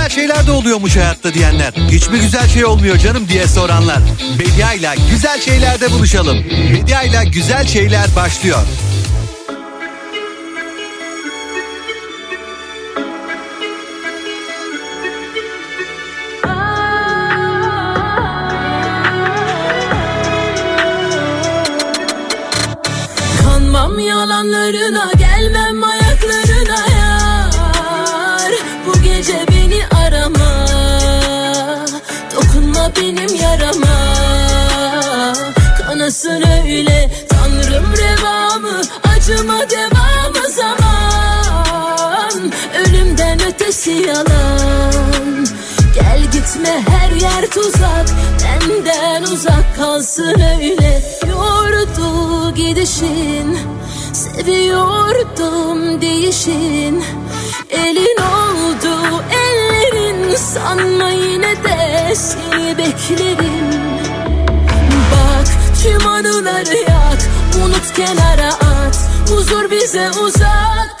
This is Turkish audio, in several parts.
güzel şeyler de oluyormuş hayatta diyenler. Hiç mi güzel şey olmuyor canım diye soranlar. Bedia ile güzel şeylerde buluşalım. Bedia ile güzel şeyler başlıyor. Yalan Gel gitme her yer tuzak. Benden uzak kalsın öyle. Yordu gidişin Seviyordum değişin. Elin oldu ellerin Sanma yine de seni beklerim. Bak tüm anıları yak Unut kenara at. Huzur bize uzak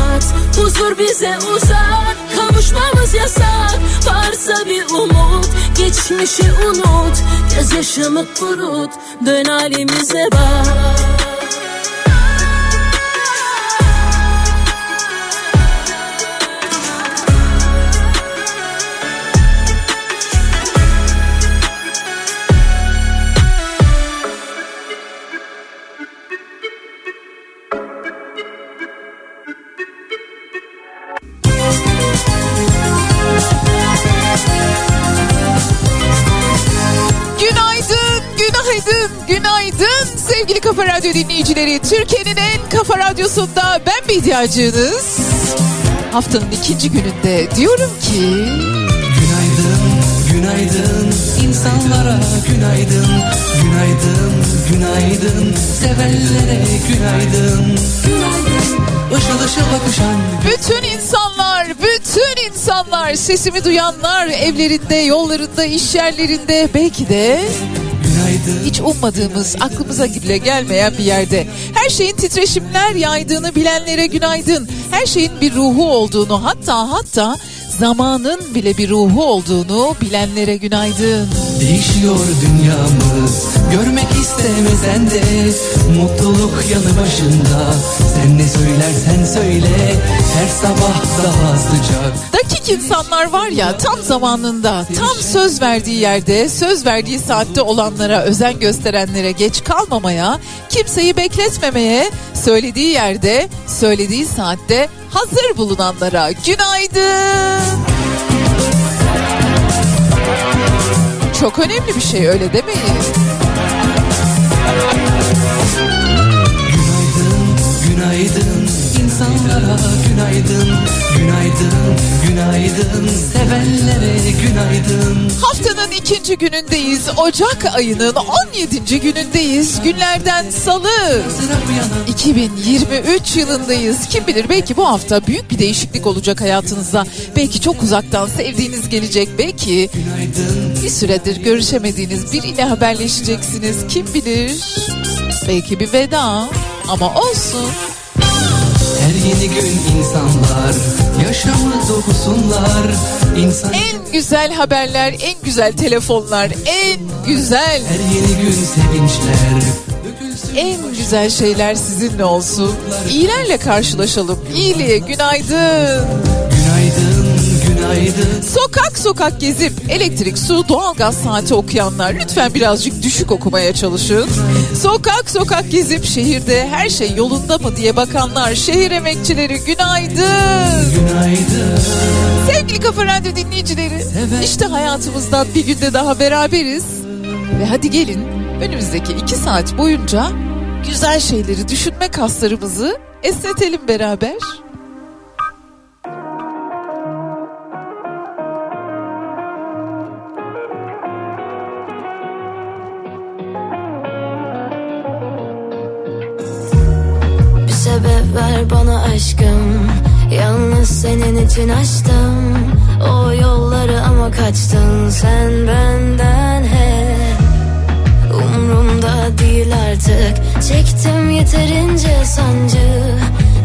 Huzur bize uzak Kavuşmamız yasak. Varsa bir umut Geçmişi unut. Gözyaşımı kurut Dön halimize bak günaydın, sevgili Kafa Radyo dinleyicileri. Türkiye'nin en kafa radyosunda ben Bediacınız. Haftanın ikinci gününde diyorum ki... Günaydın, günaydın insanlara günaydın Günaydın, günaydın sevenlere günaydın Günaydın, ışıl ışıl bakışan Bütün insanlar, bütün insanlar, sesimi duyanlar evlerinde, yollarında, iş yerlerinde belki de Hiç ummadığımız, aklımıza bile gelmeyen bir yerde. Her şeyin titreşimler yaydığını bilenlere günaydın. Her şeyin bir ruhu olduğunu, hatta hatta zamanın bile bir ruhu olduğunu bilenlere günaydın. değişiyor dünyamız Görmek istemesen de mutluluk yanı başında Sen ne söylersen söyle her sabah daha sıcak Dakik insanlar var ya tam zamanında, tam söz verdiği yerde, söz verdiği saatte olanlara özen gösterenlere geç kalmamaya, kimseyi bekletmemeye, söylediği yerde, söylediği saatte hazır bulunanlara günaydın. Çok önemli bir şey öyle mi? Günaydın, günaydın insanlara günaydın Günaydın, günaydın sevenlere günaydın Haftanın ikinci günündeyiz. Ocak ayının 17. günündeyiz. Günlerden salı. Sıra bu yana 2023 yılındayız. Kim bilir belki bu hafta büyük bir değişiklik olacak hayatınızda. Belki çok uzaktan sevdiğiniz gelecek. Belki bir süredir görüşemediğiniz biriyle haberleşeceksiniz. Kim bilir? Belki bir veda ama olsun. Her yeni gün insanlar yaşamı dokusunlar İnsan En güzel haberler, en güzel telefonlar, en güzel her yeni gün sevinçler en güzel şeyler sizinle olsun. İyilerle karşılaşalım. İyiliğe günaydın. Günaydın, günaydın. Sokak sokak gezip elektrik, su, doğalgaz saati okuyanlar lütfen birazcık düşük okumaya çalışın. Sokak sokak gezip şehirde her şey yolunda mı diye bakanlar, şehir emekçileri günaydın. Günaydın. Sevgili Kafa Radyo dinleyicileri, işte hayatımızdan bir günde daha beraberiz. Ve hadi gelin önümüzdeki iki saat boyunca güzel şeyleri düşünme kaslarımızı esnetelim beraber. Ver bana aşkım. Yalnız senin için açtım O yolları ama kaçtın sen benden hep. Umrumda değil artık Çektim yeterince sancı.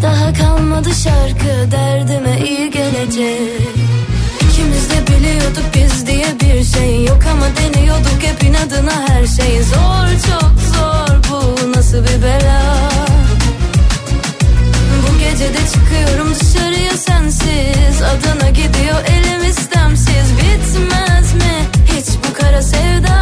Daha kalmadı şarkı derdime iyi gelecek. İkimiz de biliyorduk biz diye bir şey yok ama deniyorduk hep inadına her şey. Zor çok zor bu nasıl bir bela bu gece de çıkıyorum dışarıya sensiz. Adana gidiyor elim istemsiz. Bitmez mi hiç bu kara sevda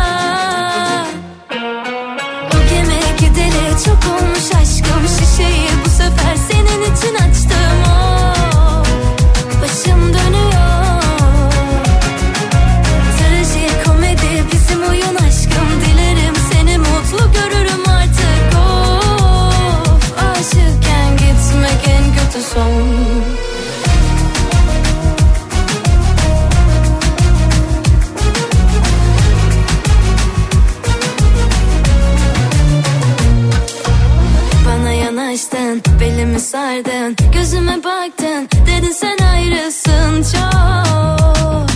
sardın Gözüme baktın, dedin sen ayrısın çok.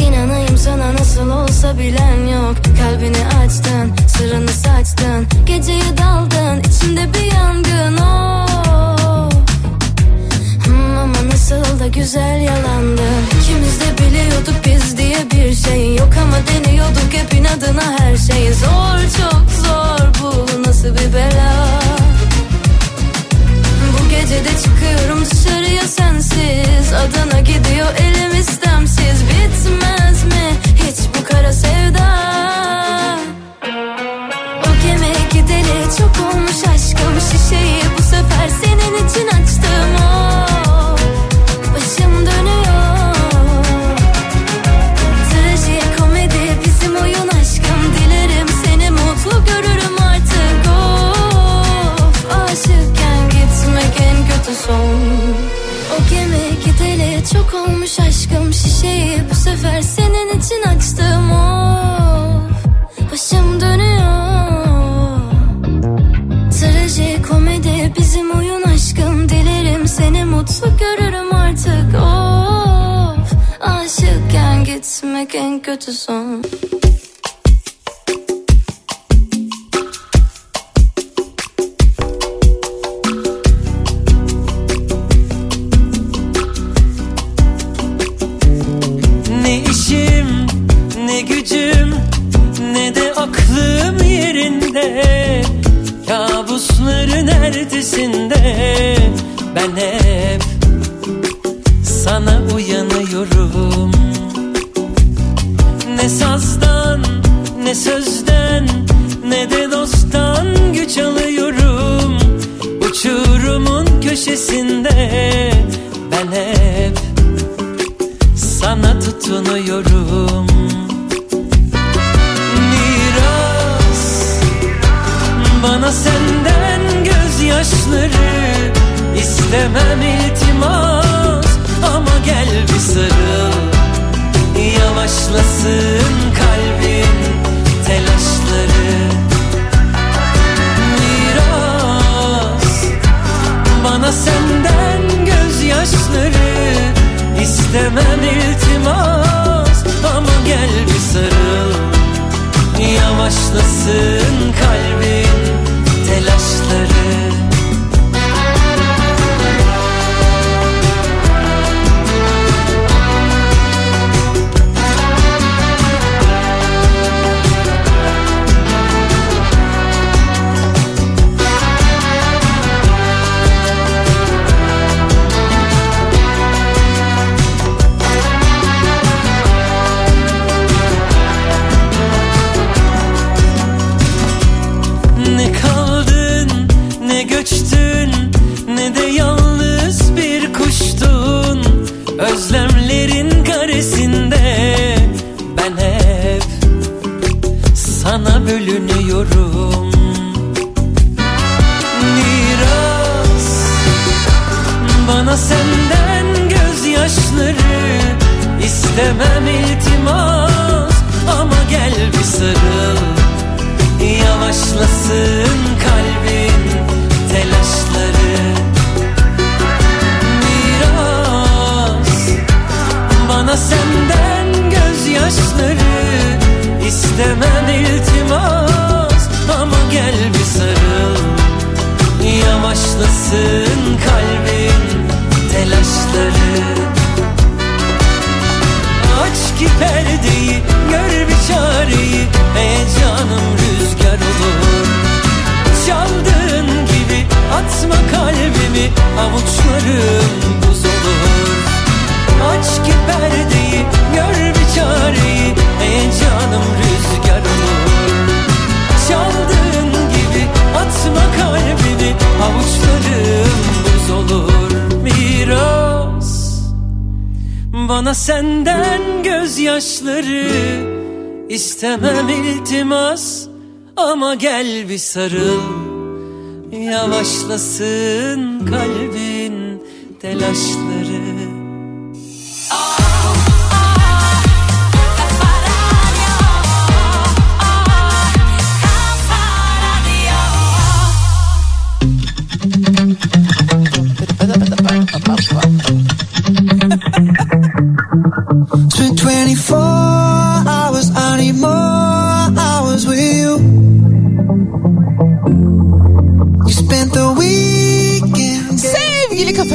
İnanayım sana nasıl olsa bilen yok. Kalbini açtın, sırrını saçtın. Geceye daldın, içimde bir yangın oh. Hmm, Ama nasıl da güzel yalandın. İkimiz de biliyorduk biz diye bir şey yok Ama deniyorduk hep inadına her şey. Zor çok zor bu nasıl bir bela bu gece de çıkıyorum dışarıya sensiz. Adana gidiyor elim istemsiz. Bitmez mi hiç bu kara sevda sefer senin için açtım Of. Başım dönüyor. Trajikomedi bizim oyun aşkım. Dilerim seni mutlu görürüm artık Of. Aşıkken gitmek en kötü son aklım yerinde Kabusların ertesinde ben hep sarıl Yavaşlasın kalbin telaşları. Spent 24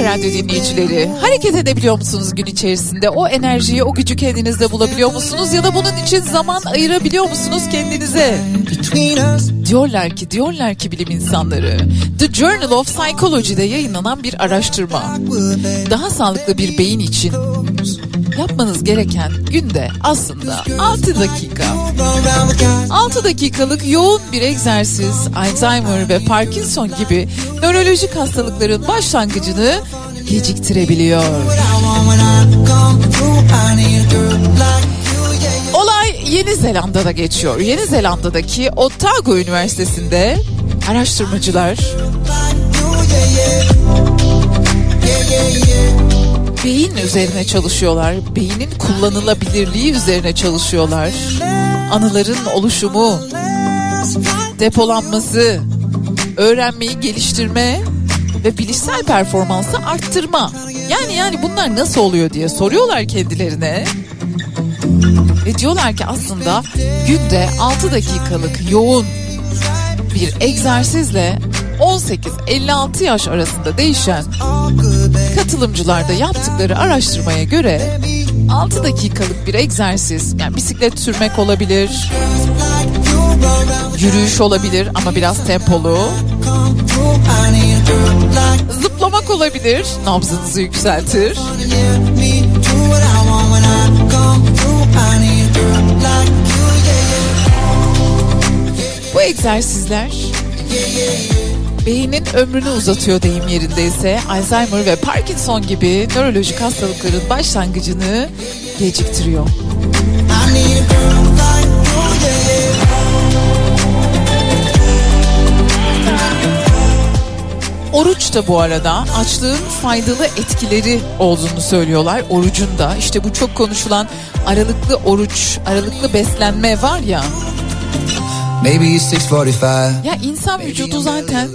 Radyo dinleyicileri, hareket edebiliyor musunuz gün içerisinde? O enerjiyi, o gücü kendinizde bulabiliyor musunuz? Ya da bunun için zaman ayırabiliyor musunuz kendinize? Diyorlar ki, diyorlar ki bilim insanları. The Journal of Psychology'de yayınlanan bir araştırma. Daha sağlıklı bir beyin için yapmanız gereken günde aslında 6 dakika. go around the guys? 6 dakikalık yoğun bir egzersiz Alzheimer ve Parkinson gibi nörolojik hastalıkların başlangıcını geciktirebiliyor. Olay Yeni Zelanda'da geçiyor. Yeni Zelanda'daki Otago Üniversitesi'nde araştırmacılar. Yeah, yeah, yeah. Beyin üzerine çalışıyorlar. Beynin kullanılabilirliği üzerine çalışıyorlar. Anıların oluşumu, depolanması, öğrenmeyi geliştirme ve bilişsel performansı arttırma. Yani yani bunlar nasıl oluyor diye soruyorlar kendilerine. Ve diyorlar ki aslında günde 6 dakikalık yoğun bir egzersizle 18-56 yaş arasında değişen katılımcılarda yaptıkları araştırmaya göre 6 dakikalık bir egzersiz yani bisiklet sürmek olabilir, yürüyüş olabilir ama biraz tempolu, zıplamak olabilir, nabzınızı yükseltir. Bu egzersizler beynin ömrünü uzatıyor deyim yerindeyse Alzheimer ve Parkinson gibi nörolojik hastalıkların başlangıcını geciktiriyor. Oruç da bu arada açlığın faydalı etkileri olduğunu söylüyorlar. Orucun da işte bu çok konuşulan aralıklı oruç, aralıklı beslenme var ya. Maybe it's 645. Ya insan vücudu zaten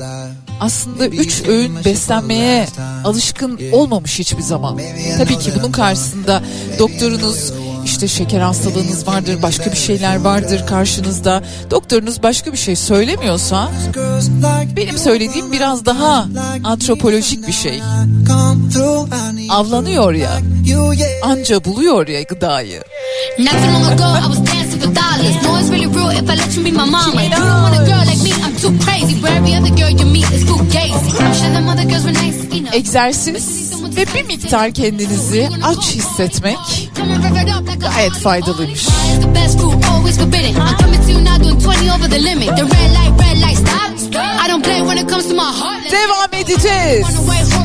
aslında üç öğün beslenmeye alışkın olmamış hiçbir zaman. Tabii ki bunun karşısında doktorunuz işte şeker hastalığınız vardır, başka bir şeyler vardır karşınızda. Doktorunuz başka bir şey söylemiyorsa benim söylediğim biraz daha antropolojik bir şey. Avlanıyor ya, anca buluyor ya gıdayı. For dollars. İt's really real if I let you be my mama. You don't want a girl like me, I'm too crazy. Where every other girl you meet is too gazy. I'm sure them other girls were nice, you know. Egzersiz ve bir miktar kendinizi aç hissetmek gayet faydalıymış. It's the best food, always forbidden. I'm coming to you now doing 20 over the limit. The red light, red light, stop. I don't play when it comes to my heart. Let's Devam edeceğiz.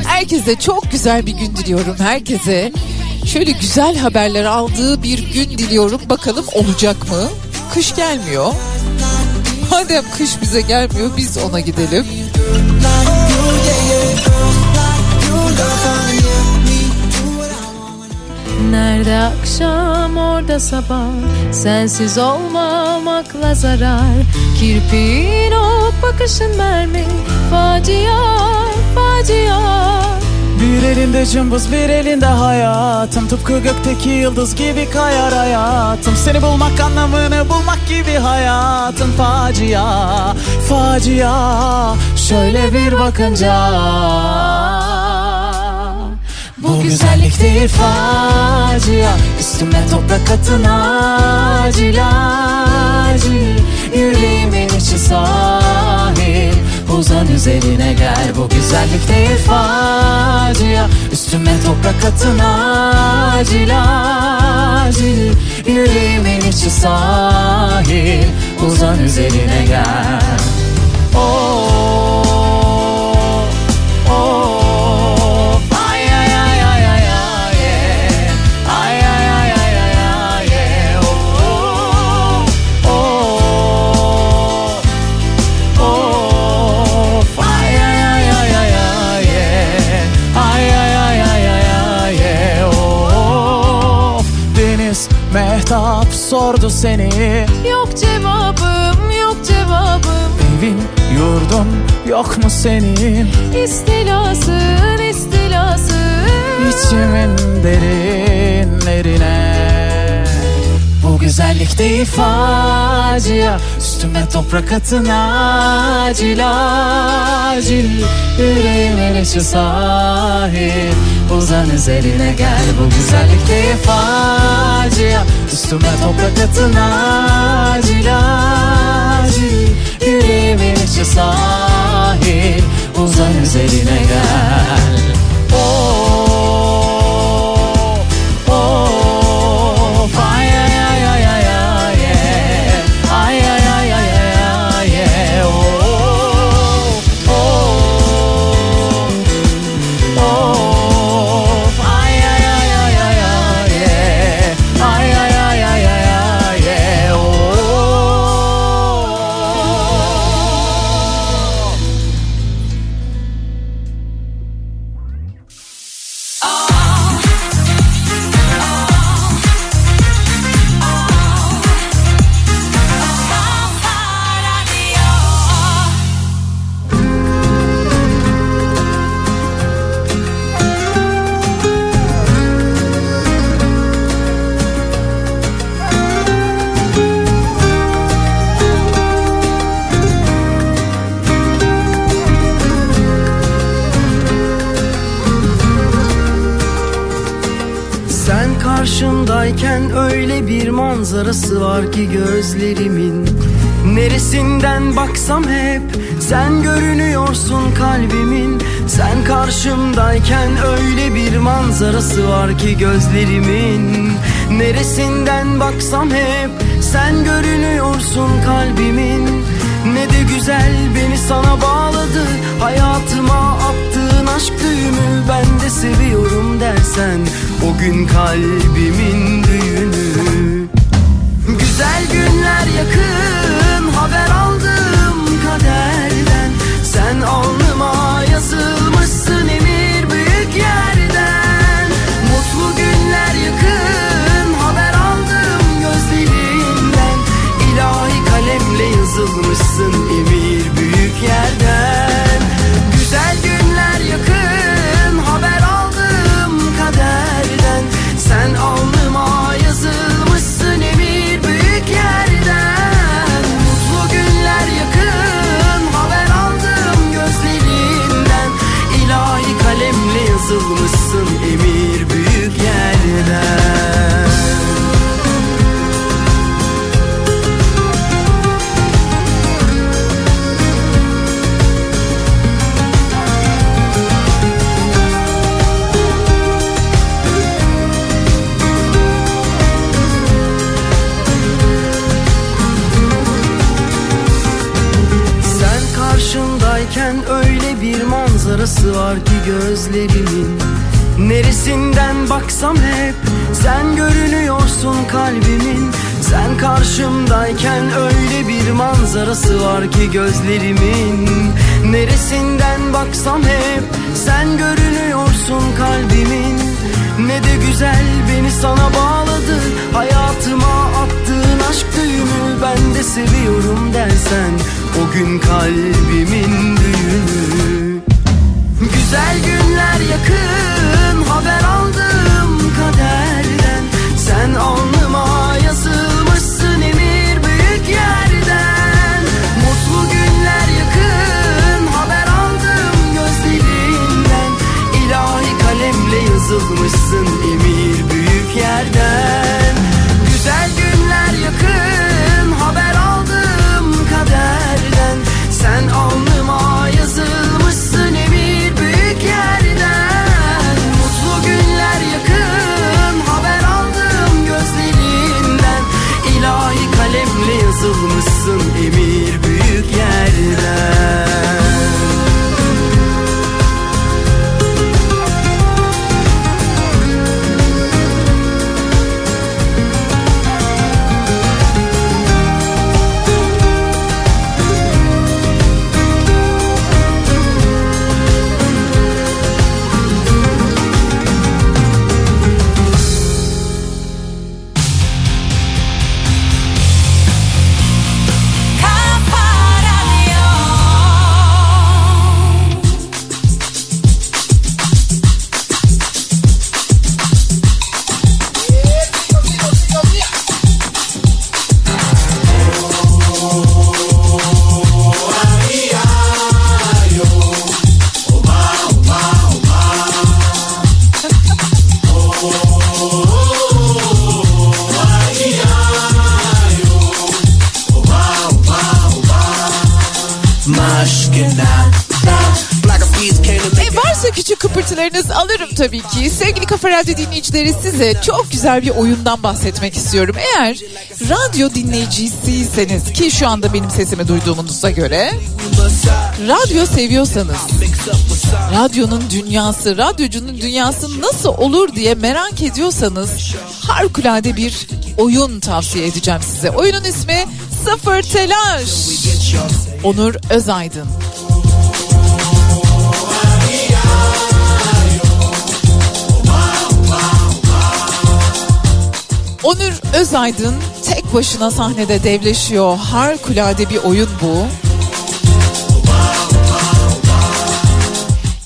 Herkese çok güzel bir gün diliyorum. Herkese şöyle güzel haberler aldığı bir gün diliyorum. Bakalım olacak mı? Kış gelmiyor. Madem kış bize gelmiyor biz ona gidelim. Nerede akşam orada sabah Sensiz olmamakla zarar Kirpiğin o bakışın mermi Facia, facia bir elinde cımbız bir elinde hayatım. Tıpkı gökteki yıldız gibi kayar hayatım. Seni bulmak anlamını bulmak gibi hayatın facia Facia. Şöyle bir bakınca. Bu güzellik değil facia. Üstüme toprak atın acil acil. Yüreğimin içi sağ Uzan üzerine gel. Bu güzellik değil facia Üstüme toprak atın acil acil. Yüreğimin içi sahil Uzan üzerine gel. Oh. sordu seni. Yok cevabım yok cevabım. Evin yurdun yok mu senin? İstilasın istilasın. İçimin derinlerine. Bu güzellik değil facia Göğsüme toprak atın acil acil. Yüreğimin içi sahil. Uzan üzerine gel bu güzellik değil facia Üstüme toprak atın acil acil. Yüreğimin içi sahil. Uzan üzerine gel. Sana bağladı Hayatıma attığın aşk düğümü Ben de seviyorum dersen O gün kalbimin düğünü Güzel günler yakın Haber aldım kaderden. Sen alnıma tabii ki. Sevgili Kafa Radyo dinleyicileri size çok güzel bir oyundan bahsetmek istiyorum. Eğer radyo dinleyicisiyseniz ki şu anda benim sesimi duyduğunuza göre radyo seviyorsanız radyonun dünyası, radyocunun dünyası nasıl olur diye merak ediyorsanız harikulade bir oyun tavsiye edeceğim size. Oyunun ismi Sıfır Telaş. Onur Özaydın. Onur Özaydın tek başına sahnede devleşiyor. Harikulade bir oyun bu.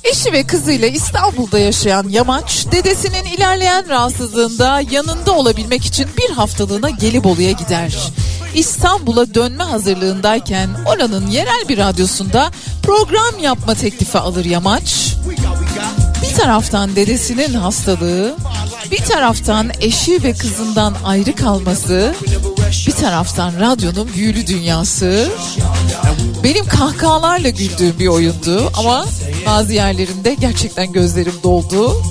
Eşi ve kızıyla İstanbul'da yaşayan Yamaç, dedesinin ilerleyen rahatsızlığında yanında olabilmek için bir haftalığına Gelibolu'ya gider. İstanbul'a dönme hazırlığındayken oranın yerel bir radyosunda program yapma teklifi alır Yamaç. Bir taraftan dedesinin hastalığı, bir taraftan eşi ve kızından ayrı kalması, bir taraftan radyonun büyülü dünyası. Benim kahkahalarla güldüğüm bir oyundu ama bazı yerlerinde gerçekten gözlerim doldu.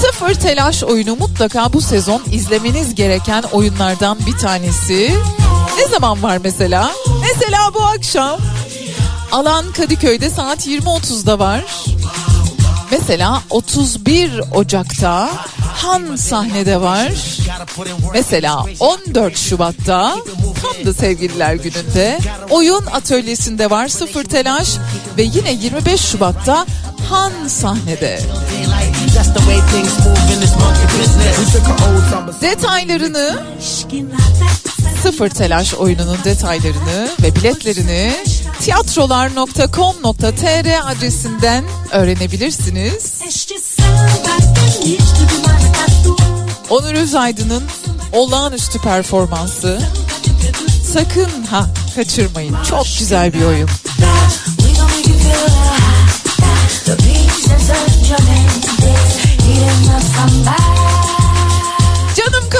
Sıfır telaş oyunu mutlaka bu sezon izlemeniz gereken oyunlardan bir tanesi. Ne zaman var mesela? Mesela bu akşam Alan Kadıköy'de saat 20.30'da var. Mesela 31 Ocak'ta Han sahnede var. Mesela 14 Şubat'ta tam da sevgililer gününde oyun atölyesinde var sıfır telaş ve yine 25 Şubat'ta Han sahnede. Detaylarını Sıfır Telaş oyununun detaylarını ve biletlerini tiyatrolar.com.tr adresinden öğrenebilirsiniz. Onur Özaydın'ın olağanüstü performansı sakın ha kaçırmayın. Çok güzel bir oyun. Canım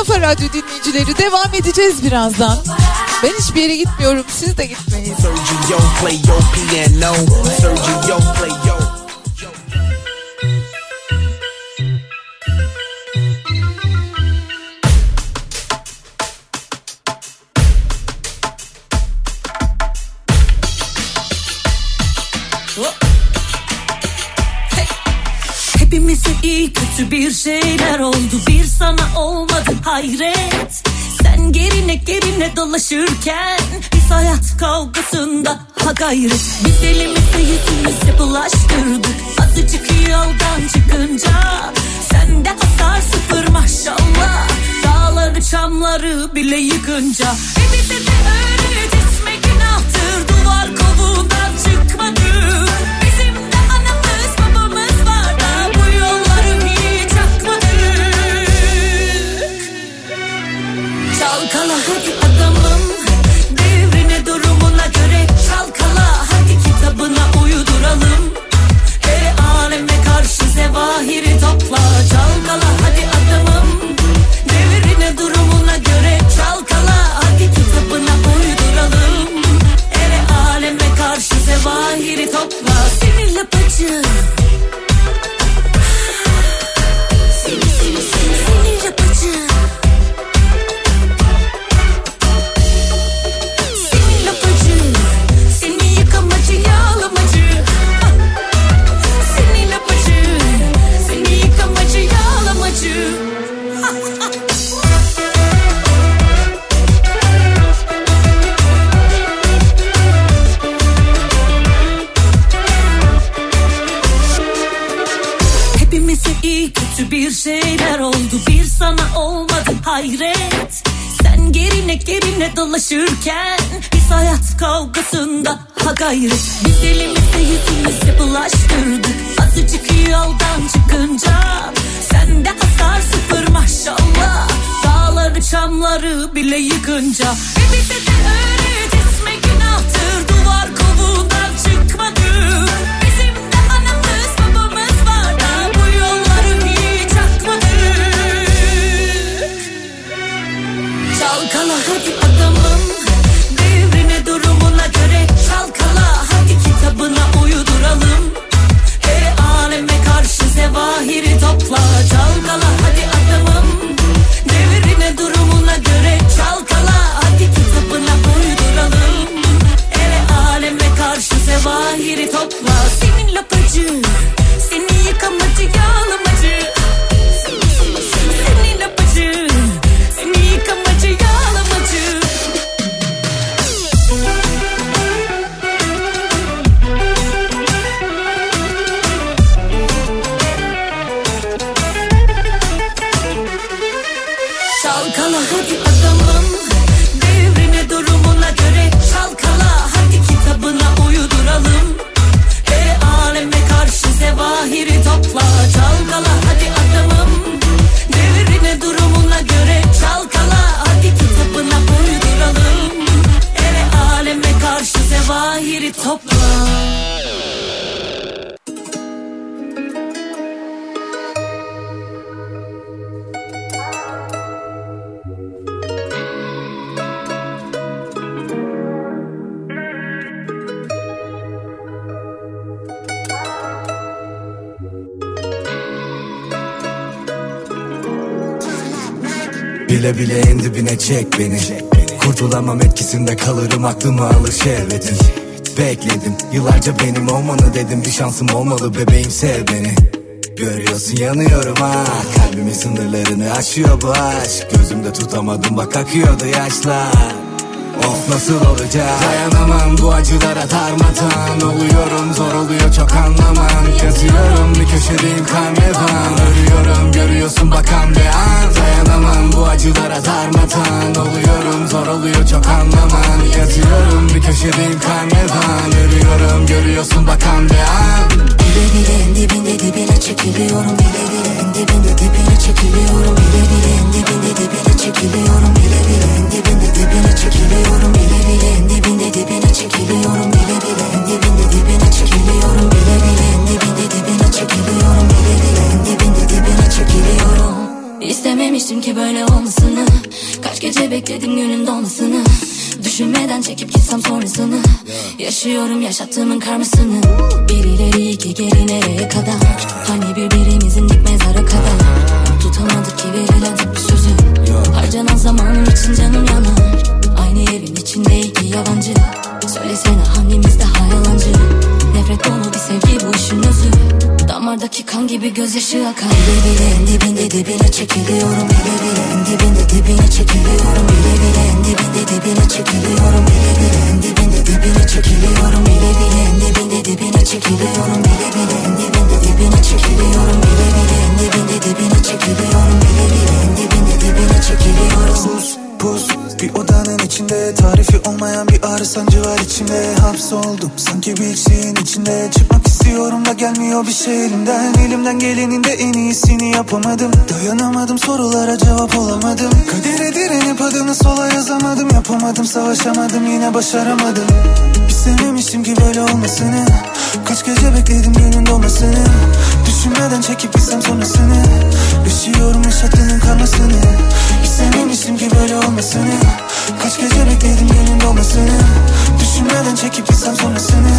Kafa Radyo dinleyicileri devam edeceğiz birazdan. Ben hiçbir yere gitmiyorum. Siz de gitmeyin. kötü bir şeyler oldu bir sana olmadı hayret. Sen gerine gerine dolaşırken biz hayat kavgasında ha gayret. Biz elimize yüzümüze bulaştırdık. Azıcık yoldan çıkınca Sende hasar sıfır maşallah. Dağları çamları bile yıkınca. E bize de öğret günahtır duvar kovuğundan çıkmadı. Çalkala. Hadi adamım Devrine durumuna göre çalkala. Hadi kitabına uyduralım. Her aleme karşı zevahiri topla. Çalkala hadi adamım Devrine durumuna göre çalkala. Hadi kitabına uyduralım. Her aleme karşı zevahiri topla. Seni lapacı. Seni seni kavgasında ha gayret Biz elimize yüzümüze bulaştırdık. Azıcık yoldan çıkınca Sende hasar sıfır maşallah. Dağları çamları bile yıkınca. E bize de öğret Don't zevahiri topla. Bile bile en dibine çek beni. Kurtulamam etkisinde kalırım aklımı alır şehvetin Bekledim. Yıllarca benim olmanı dedim. Bir şansım olmalı bebeğim sev beni. Görüyorsun yanıyorum ha. Kalbimin sınırlarını aşıyor bu aşk. Gözümde tutamadım bak akıyordu yaşlar. Of nasıl olacak? Dayanamam bu acılara darmadan Oluyorum zor oluyor çok anlamam. Yazıyorum bir köşedeyim karnevan Örüyorum görüyorsun bakan bir an. Dayanamam bu acılara darmadan Oluyorum zor oluyor çok anlamam Yazıyorum bir köşedeyim karnevan Örüyorum görüyorsun bakan bir an Bile bile en dibinde dibine çekiliyorum Bile bile en dibinde dibine çekiliyorum Bile bile en dibinde dibine çekiliyorum Bile bile en dibinde dibine çekiliyorum Bile bile en dibinde dibine çekiliyorum Bile bile en dibinde dibine çekiliyorum Bile bile en dibinde dibine çekiliyorum Bile bile en dibinde dibine çekiliyorum İstememiştim ki böyle olmasını Kaç gece bekledim günün dolmasını Düşünmeden çekip gitsem sonrasını. Yaşıyorum yaşattığımın karmasını. Bir ileri iki geri nereye kadar? Hani birbirimizin dik mezara kadar? Tutamadık ki verilen bir sözü Harcanan zamanım için canım yanar. Aynı evin içinde iki yabancı. Söylesene hangimiz daha yalancı? Nefret dolu bir sevgi bu işin özü Damardaki kan gibi gözyaşı akan Bile bile en dibinde dibine çekiliyorum. Bile bile en dibinde dibine çekiliyorum. Bile bile en dibinde dibine çekiliyorum. Bile bile en dibinde dibine çekiliyorum. Bile bile en dibinde dibine çekiliyorum. Bile bile en dibinde dibine çekiliyorum. Bile bile en dibinde dibine çekiliyorum. Bile bile en dibinde dibine çekiliyorum. Sus pus bir odanın içinde. Tarifi olmayan bir ağrı sancı var içimde. Hapsoldum sanki bir şeyin içinde. Çıkmak istiyorum da gelmiyor bir şey elimden. Elimden gelenin de en iyisini yapamadım. Dayanamadım sorulara cevap olamadım. Kadere direnip adını sola yazamadım. Yapamadım savaşamadım yine başaramadım. İstememiştim ki böyle olmasını. Kaç gece bekledim günün dolmasını. Düşünmeden çekip gitsem sonrasını. Yaşıyorum yaşattığının karmasını. İstememiştim ki böyle olmasını Kaç gece bekledim günün dolmasını Düşünmeden çekip gitsem sonrasını?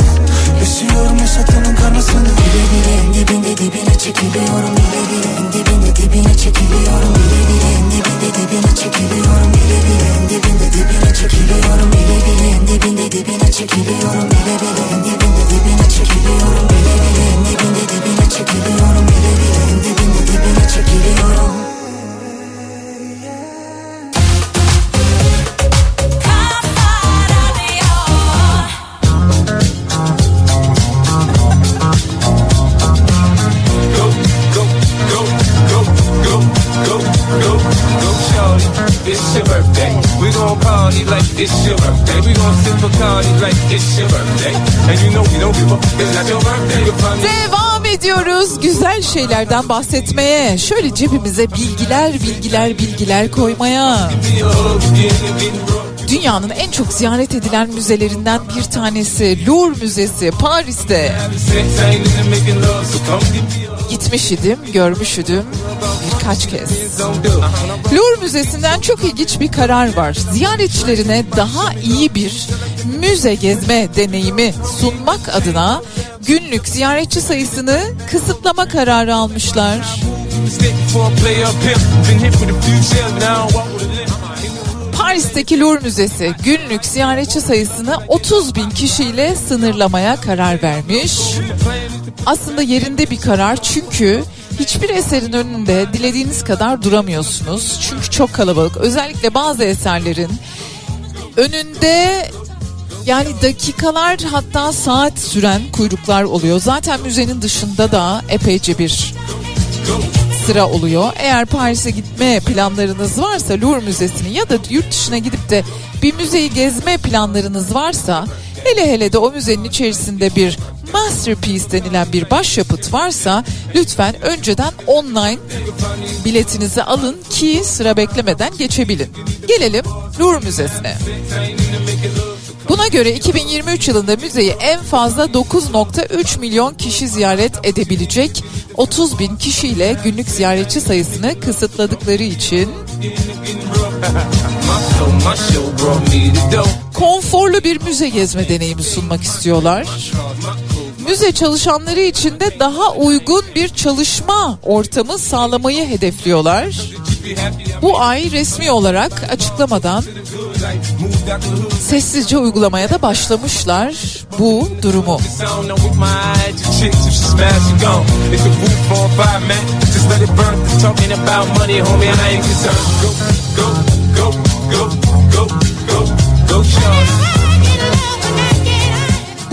Yaşıyorum yaşattığının karmasını. Bile bile en dibinde dibine çekiliyorum Bile bile en dibinde dibine çekiliyorum Bile bile en dibinde dibine çekiliyorum Bile bile en dibinde dibine çekiliyorum Bile bile en dibinde dibine çekiliyorum Bile bile en dibinde dibine çekiliyorum Bile bile en dibinde dibine çekiliyorum Bile bile en dibinde dibine çekiliyorum Devam ediyoruz güzel şeylerden bahsetmeye. Şöyle cebimize bilgiler bilgiler bilgiler koymaya. Dünyanın en çok ziyaret edilen müzelerinden bir tanesi Louvre Müzesi Paris'te. Gitmiş idim, görmüş idim birkaç kez. Louvre Müzesi'nden çok ilginç bir karar var. Ziyaretçilerine daha iyi bir müze gezme deneyimi sunmak adına günlük ziyaretçi sayısını kısıtlama kararı almışlar. Paris'teki Louvre Müzesi günlük ziyaretçi sayısını 30 bin kişiyle sınırlamaya karar vermiş. Aslında yerinde bir karar çünkü hiçbir eserin önünde dilediğiniz kadar duramıyorsunuz. Çünkü çok kalabalık. Özellikle bazı eserlerin önünde yani dakikalar hatta saat süren kuyruklar oluyor. Zaten müzenin dışında da epeyce bir sıra oluyor. Eğer Paris'e gitme planlarınız varsa Louvre Müzesi'ni ya da yurt dışına gidip de bir müzeyi gezme planlarınız varsa hele hele de o müzenin içerisinde bir masterpiece denilen bir başyapıt varsa lütfen önceden online biletinizi alın ki sıra beklemeden geçebilin. Gelelim Louvre Müzesi'ne. Buna göre 2023 yılında müzeyi en fazla 9.3 milyon kişi ziyaret edebilecek 30 bin kişiyle günlük ziyaretçi sayısını kısıtladıkları için konforlu bir müze gezme deneyimi sunmak istiyorlar. Müze çalışanları için de daha uygun bir çalışma ortamı sağlamayı hedefliyorlar. Bu ay resmi olarak açıklamadan sessizce uygulamaya da başlamışlar bu durumu. İt burn. Talking about money, homie, and I ain't concerned. Go, go, go, go, go, go, go, shorty.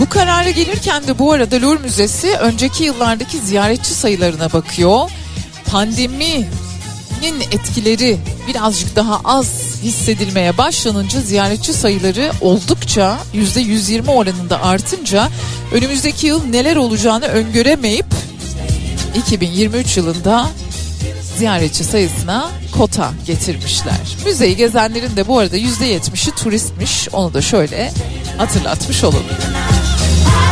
Bu karara gelirken de bu arada Louvre Müzesi önceki yıllardaki ziyaretçi sayılarına bakıyor. Pandeminin etkileri birazcık daha az hissedilmeye başlanınca ziyaretçi sayıları oldukça %120 oranında artınca önümüzdeki yıl neler olacağını öngöremeyip 2023 yılında ziyaretçi sayısına kota getirmişler. Müzeyi gezenlerin de bu arada %70'i turistmiş. Onu da şöyle hatırlatmış olalım.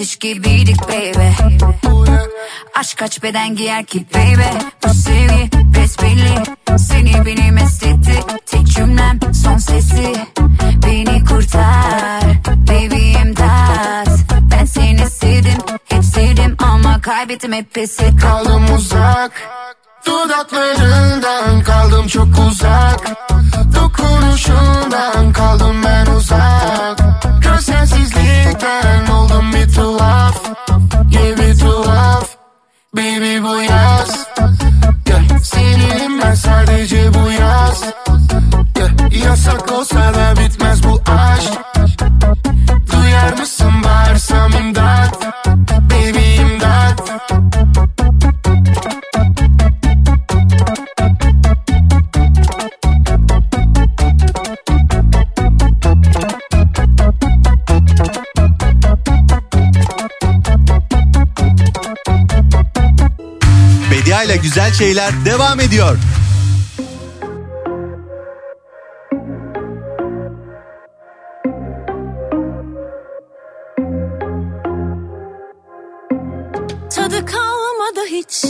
ateş gibiydik baby. Aşk kaç beden giyer ki baby? Bu sevgi besbelli. Seni benim estetti Tek cümlem son sesi. Beni kurtar Baby imdat. Ben seni sevdim Hep sevdim ama kaybettim hep pes Kaldım uzak Dudaklarından kaldım çok uzak. güzel şeyler devam ediyor. Tadı kalmadı hiç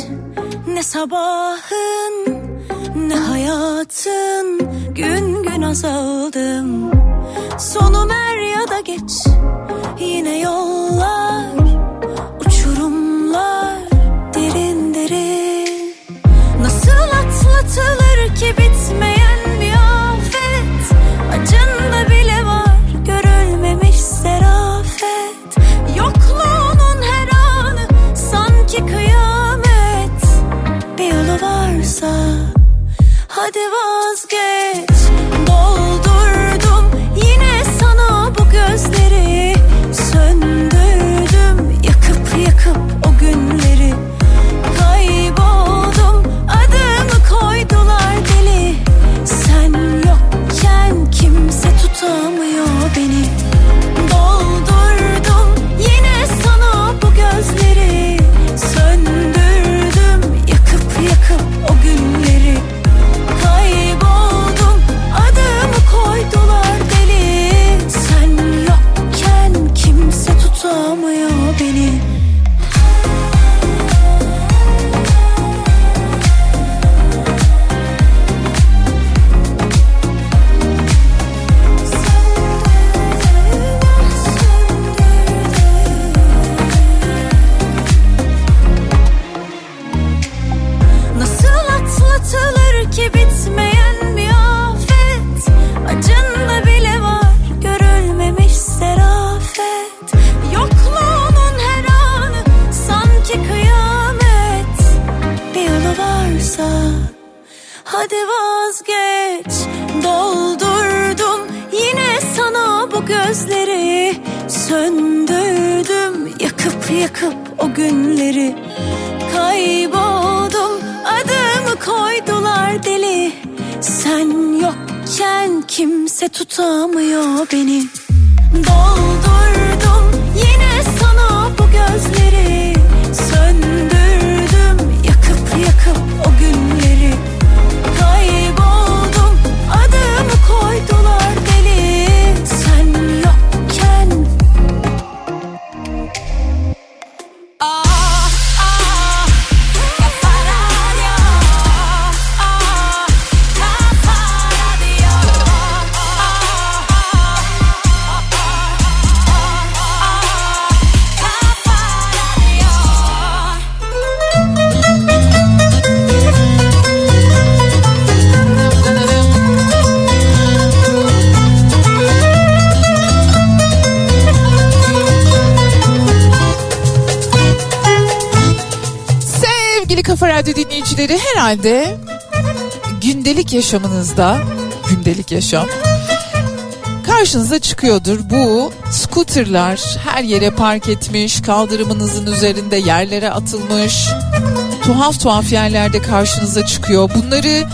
ne sabahın ne hayatın gün gün azaldım. Sonu mer ya da geç yine yollar Sanki bitmeyen bir afet. Acında bile var görülmemiş serafet. Yokluğunun her anı sanki kıyamet. Bir yolu varsa hadi var Radyo dinleyicileri herhalde gündelik yaşamınızda gündelik yaşam karşınıza çıkıyordur. Bu scooterlar her yere park etmiş, kaldırımınızın üzerinde yerlere atılmış. Tuhaf tuhaf yerlerde karşınıza çıkıyor. Bunları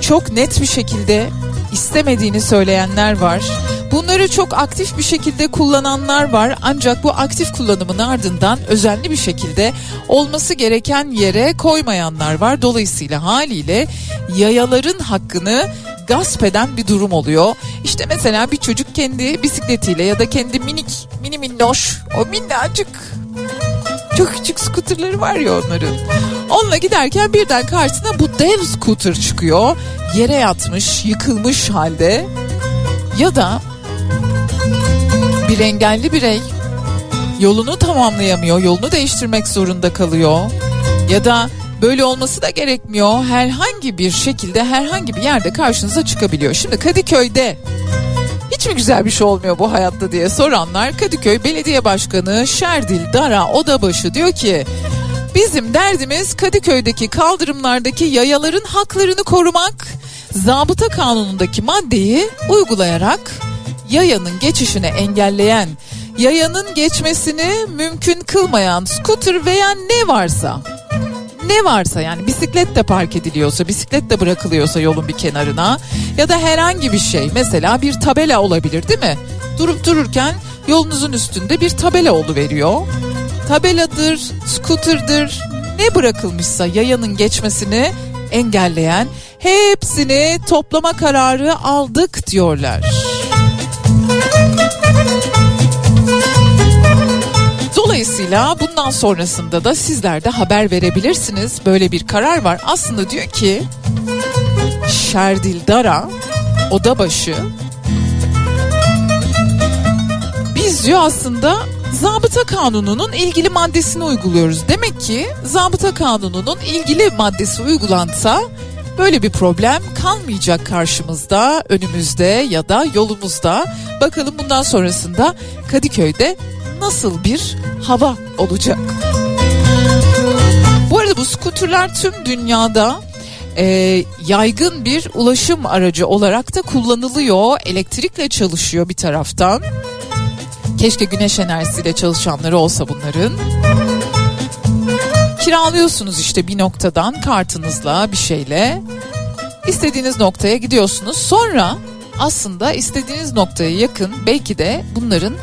çok net bir şekilde istemediğini söyleyenler var. Bunları çok aktif bir şekilde kullananlar var ancak bu aktif kullanımın ardından özenli bir şekilde olması gereken yere koymayanlar var. Dolayısıyla haliyle yayaların hakkını gasp eden bir durum oluyor. İşte mesela bir çocuk kendi bisikletiyle ya da kendi minik mini minnoş o minnacık çok küçük skuterları var ya onların. Onunla giderken birden karşısına bu dev scooter çıkıyor. Yere yatmış, yıkılmış halde. Ya da bir engelli birey yolunu tamamlayamıyor, yolunu değiştirmek zorunda kalıyor. Ya da böyle olması da gerekmiyor. Herhangi bir şekilde herhangi bir yerde karşınıza çıkabiliyor. Şimdi Kadıköy'de hiç mi güzel bir şey olmuyor bu hayatta diye soranlar Kadıköy Belediye Başkanı Şerdil Dara Odabaşı diyor ki bizim derdimiz Kadıköy'deki kaldırımlardaki yayaların haklarını korumak. Zabıta kanunundaki maddeyi uygulayarak yayanın geçişini engelleyen, yayanın geçmesini mümkün kılmayan scooter veya ne varsa ne varsa yani bisiklet de park ediliyorsa, bisiklet de bırakılıyorsa yolun bir kenarına ya da herhangi bir şey mesela bir tabela olabilir değil mi? Durup dururken yolunuzun üstünde bir tabela veriyor. Tabeladır, scooter'dır, ne bırakılmışsa yayanın geçmesini engelleyen hepsini toplama kararı aldık diyorlar. Dolayısıyla bundan sonrasında da sizler de haber verebilirsiniz. Böyle bir karar var. Aslında diyor ki Şerdil Dara odabaşı biz diyor aslında zabıta kanununun ilgili maddesini uyguluyoruz. Demek ki zabıta kanununun ilgili maddesi uygulansa böyle bir problem kalmayacak karşımızda, önümüzde ya da yolumuzda. Bakalım bundan sonrasında Kadıköy'de nasıl bir hava olacak? Bu arada bu skuterler tüm dünyada e, yaygın bir ulaşım aracı olarak da kullanılıyor. Elektrikle çalışıyor bir taraftan. Keşke güneş enerjisiyle çalışanları olsa bunların. Kiralıyorsunuz işte bir noktadan kartınızla bir şeyle. istediğiniz noktaya gidiyorsunuz. Sonra aslında istediğiniz noktaya yakın belki de bunların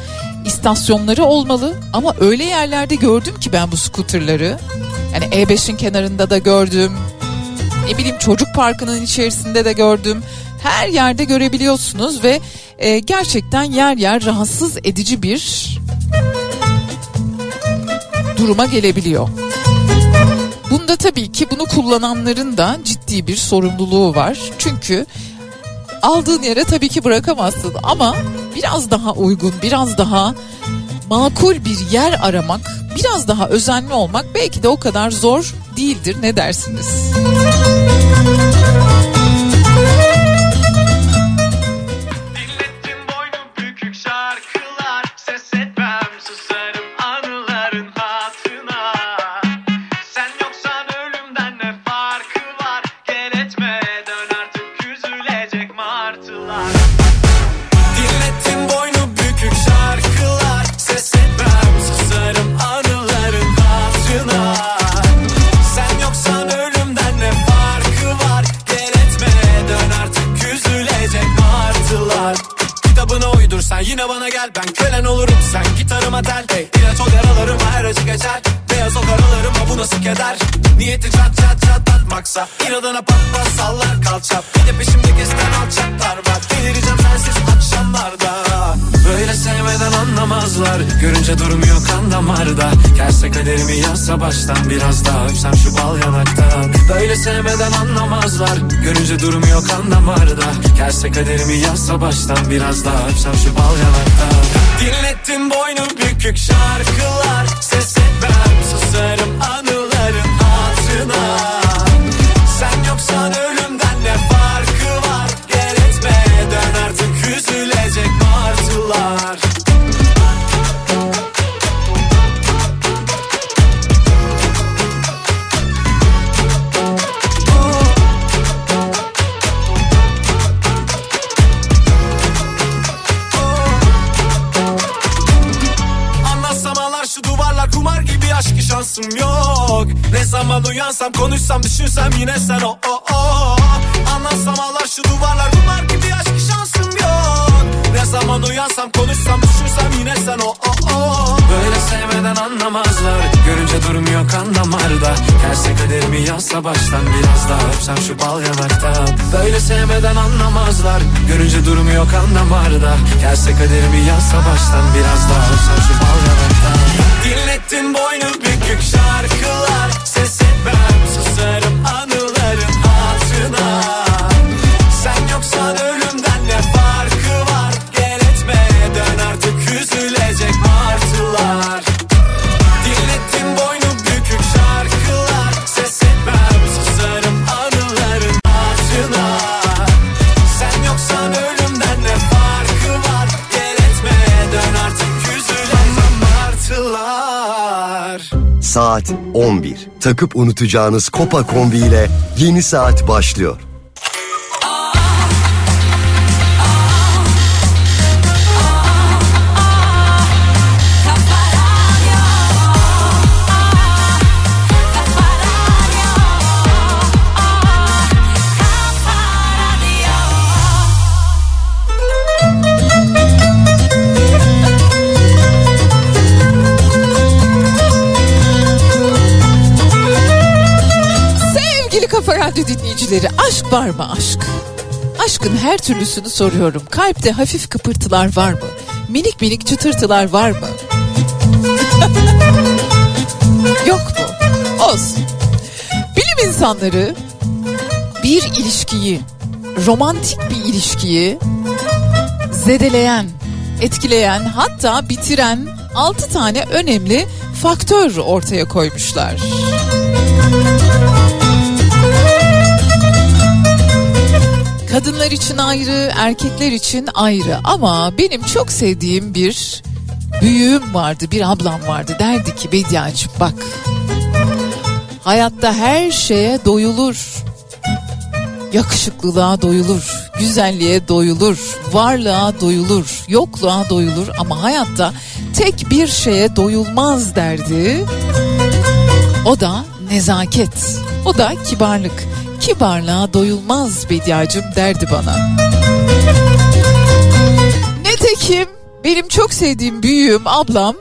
istasyonları olmalı ama öyle yerlerde gördüm ki ben bu skuterları. Yani E5'in kenarında da gördüm. Ne bileyim çocuk parkının içerisinde de gördüm. Her yerde görebiliyorsunuz ve e, gerçekten yer yer rahatsız edici bir duruma gelebiliyor. Bunda tabii ki bunu kullananların da ciddi bir sorumluluğu var. Çünkü aldığın yere tabii ki bırakamazsın ama biraz daha uygun, biraz daha makul bir yer aramak, biraz daha özenli olmak belki de o kadar zor değildir. Ne dersiniz? Bükük keder Niyeti çat çat çatlatmaksa İnadına pat pat sallar kalça Bir de peşimde kesilen alçaklar var. Delireceğim sensiz akşamlarda. Böyle sevmeden anlamazlar. Görünce durmuyor kan damarda. Gelse kaderimi yazsa baştan Biraz daha öpsem şu bal yanaktan. Böyle sevmeden anlamazlar. Görünce durmuyor kan damarda. Gelse kaderimi yazsa baştan Biraz daha öpsem şu bal yanaktan. Dinlettin boynu bükük şarkılar. Ses etmem susarım anıların uyansam konuşsam düşünsem yine sen o o o. Anlatsam ağlar şu duvarlar kumar gibi aşkı şansım yok. Ne zaman uyansam konuşsam düşünsem yine sen o o o. Böyle sevmeden anlamazlar Görünce durum yok kan damarda Terse kaderimi yazsa baştan biraz daha öpsem şu bal yanakta Böyle sevmeden anlamazlar Görünce durum yok kan damarda Terse kaderimi yazsa baştan biraz daha öpsem şu bal yanakta boynu bükük şarkılar Ses etmem Saat 11. Takıp unutacağınız Kopa kombi ile yeni saat başlıyor. Dinleyicileri aşk var mı aşk? Aşkın her türlüsünü soruyorum. Kalpte hafif kıpırtılar var mı? Minik minik çıtırtılar var mı? Yok mu? Olsun. Bilim insanları bir ilişkiyi, romantik bir ilişkiyi zedeleyen, etkileyen hatta bitiren 6 tane önemli faktör ortaya koymuşlar. Kadınlar için ayrı, erkekler için ayrı ama benim çok sevdiğim bir büyüğüm vardı, bir ablam vardı. Derdi ki Bediacığım bak hayatta her şeye doyulur. Yakışıklılığa doyulur, güzelliğe doyulur, varlığa doyulur, yokluğa doyulur ama hayatta tek bir şeye doyulmaz derdi. O da nezaket, o da kibarlık. Kibarlığa doyulmaz Bediacım derdi bana. Nitekim benim çok sevdiğim büyüğüm ablam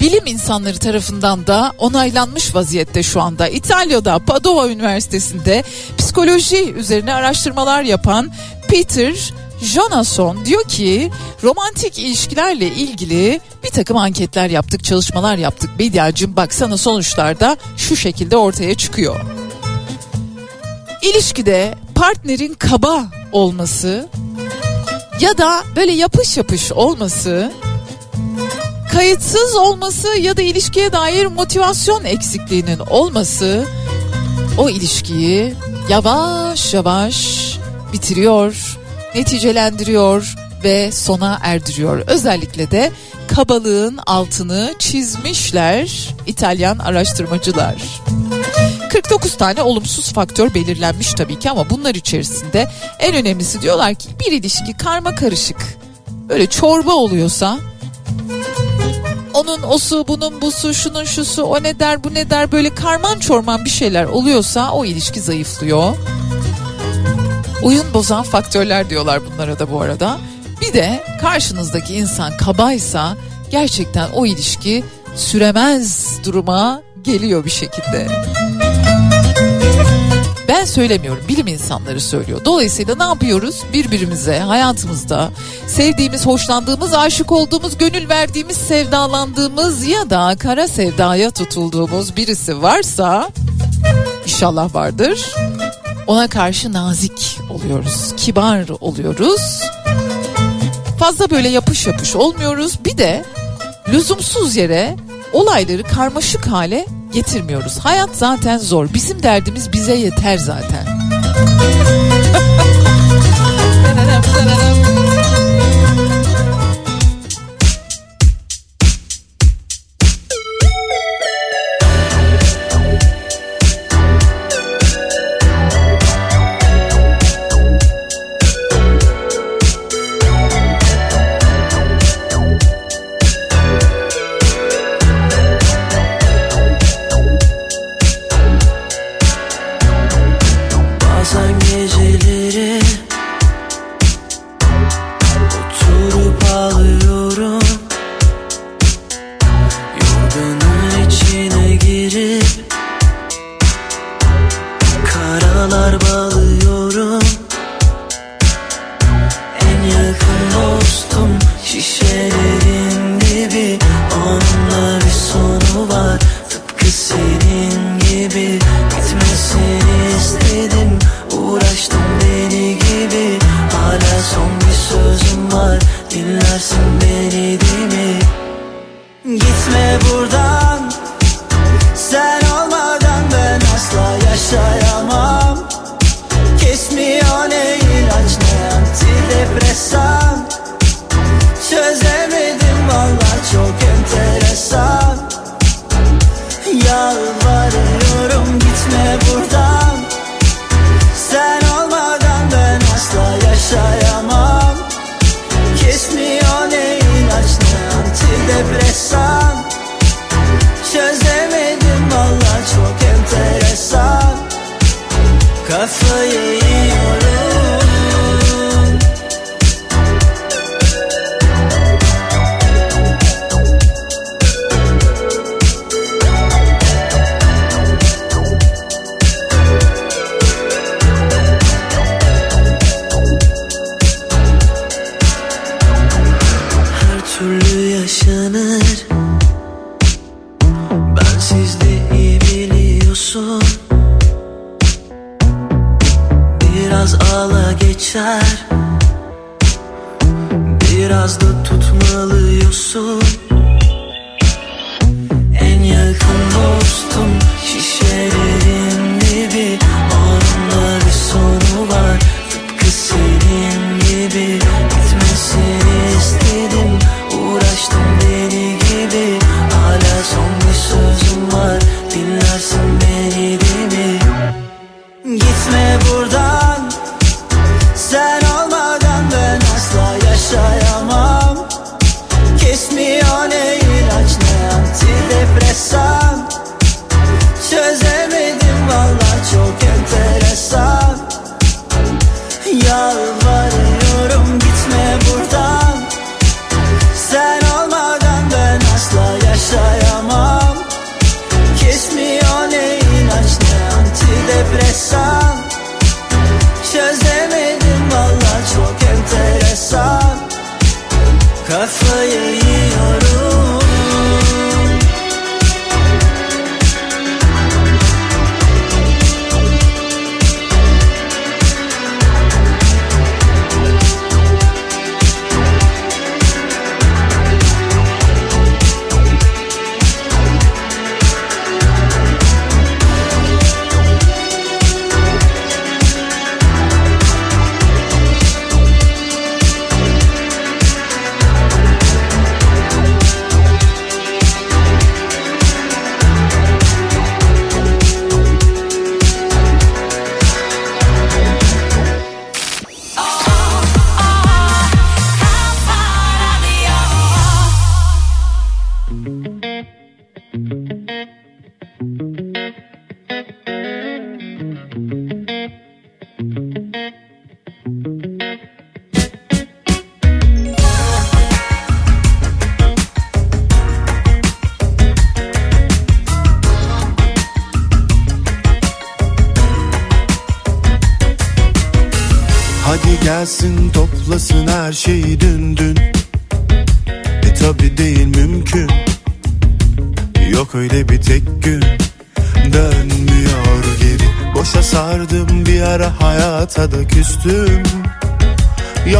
bilim insanları tarafından da onaylanmış vaziyette şu anda. İtalya'da Padova Üniversitesi'nde psikoloji üzerine araştırmalar yapan Peter Jonasson diyor ki romantik ilişkilerle ilgili bir takım anketler yaptık, çalışmalar yaptık. Bediacım baksana sonuçlarda şu şekilde ortaya çıkıyor. İlişkide partnerin kaba olması ya da böyle yapış yapış olması kayıtsız olması ya da ilişkiye dair motivasyon eksikliğinin olması o ilişkiyi yavaş yavaş bitiriyor, neticelendiriyor ve sona erdiriyor. Özellikle de kabalığın altını çizmişler İtalyan araştırmacılar. 49 tane olumsuz faktör belirlenmiş tabii ki ama bunlar içerisinde en önemlisi diyorlar ki bir ilişki karma karışık böyle çorba oluyorsa onun osu bunun busu şunun şusu o ne der bu ne der böyle karman çorman bir şeyler oluyorsa o ilişki zayıflıyor. Uyum bozan faktörler diyorlar bunlara da bu arada. Bir de karşınızdaki insan kabaysa gerçekten o ilişki süremez duruma geliyor bir şekilde. Ben söylemiyorum bilim insanları söylüyor. Dolayısıyla ne yapıyoruz? Birbirimize hayatımızda sevdiğimiz, hoşlandığımız, aşık olduğumuz, gönül verdiğimiz, sevdalandığımız ya da kara sevdaya tutulduğumuz birisi varsa inşallah vardır. Ona karşı nazik oluyoruz, kibar oluyoruz. Fazla böyle yapış yapış olmuyoruz. Bir de lüzumsuz yere olayları karmaşık hale getirmiyoruz. Hayat zaten zor. Bizim derdimiz bize yeter zaten.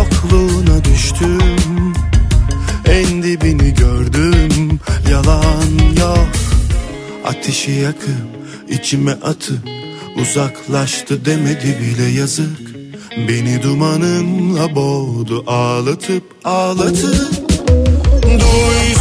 yokluğuna düştüm. En dibini gördüm. Yalan yok. Ateşi yakıp içime atıp uzaklaştı demedi bile yazık. Beni dumanınla boğdu ağlatıp ağlatıp. Duy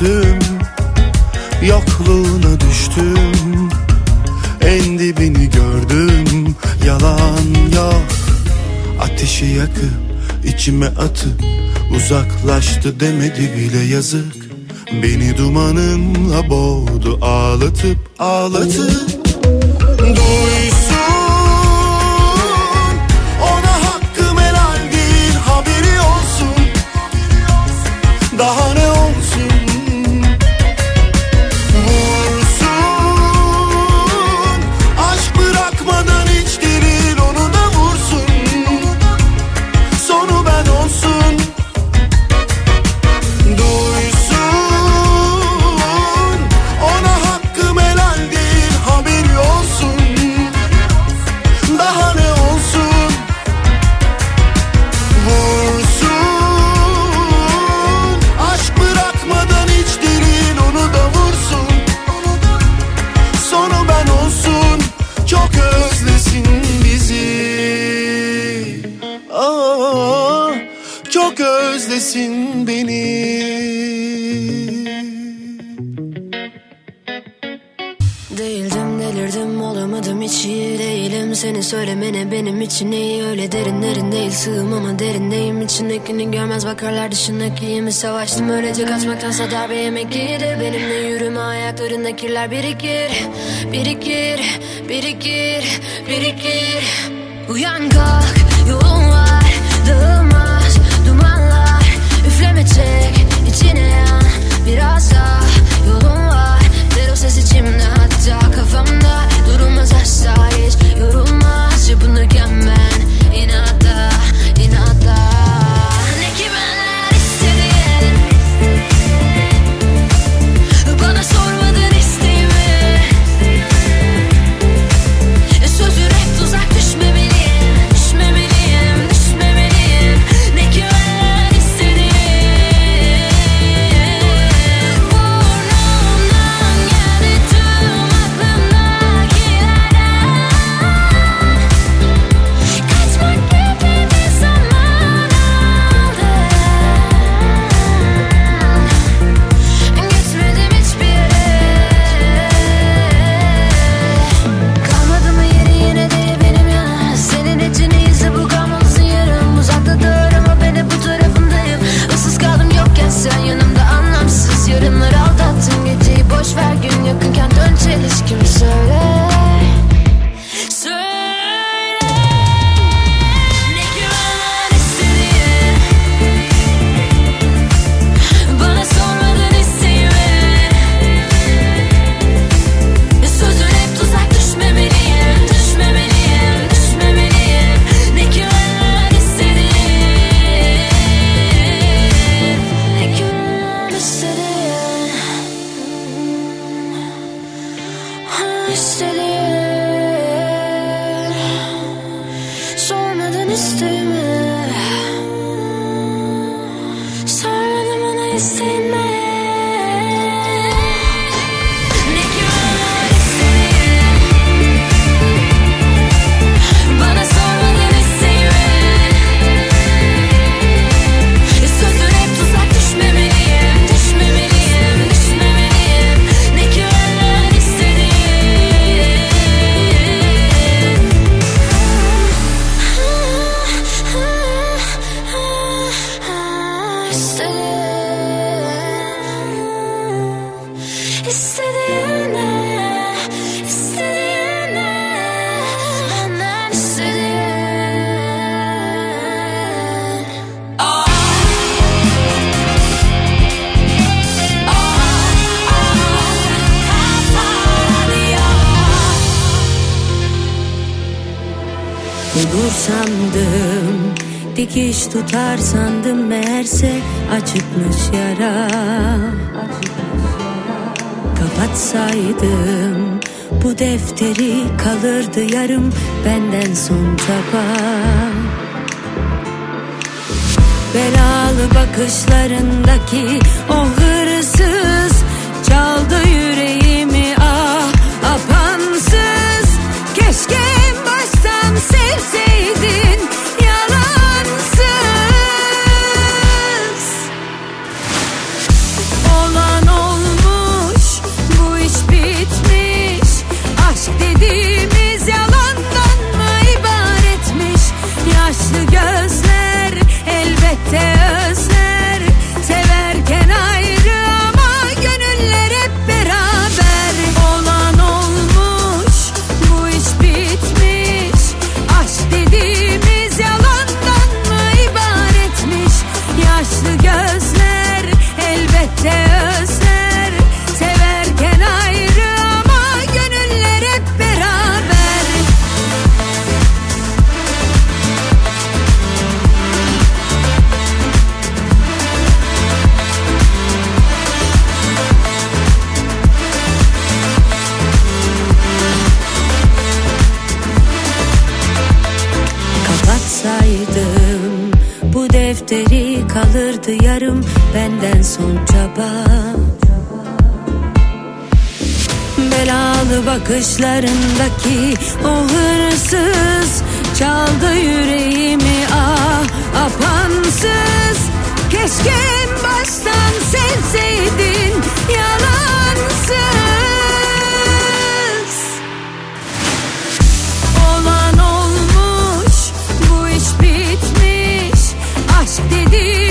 küstüm Yokluğuna düştüm. En dibini gördüm Yalan yok. Ateşi yakıp içime atıp Uzaklaştı demedi bile yazık. Beni dumanınla boğdu ağlatıp ağlatıp. Duy derin değil sığım ama derindeyim İçindekini görmez bakarlar dışındakiyimi Savaştım öylece kaçmaktansa darbe yemek iyidir Benimle yürüme ayaklarında kirler birikir. Birikir, birikir, birikir. Uyan kalk, yolun var Dağılmaz dumanlar. Üfleme çek, içine yan Biraz daha. Yolun var Ver o ses içimde. Hatta kafamda Durulmaz asla hiç. Yorulmaz Yapınırken ben inatla. Bulur sandım Dikiş tutar sandım meğerse açıkmış yara. Kapatsaydım bu defteri kalırdı yarım benden son taba Belalı bakışlarındaki oh çaba. Belalı bakışlarındaki o hırsız Çaldı yüreğimi ah apansız. Keşke en baştan sevseydin yalansız. Olan olmuş bu iş bitmiş. Aşk dediğimiz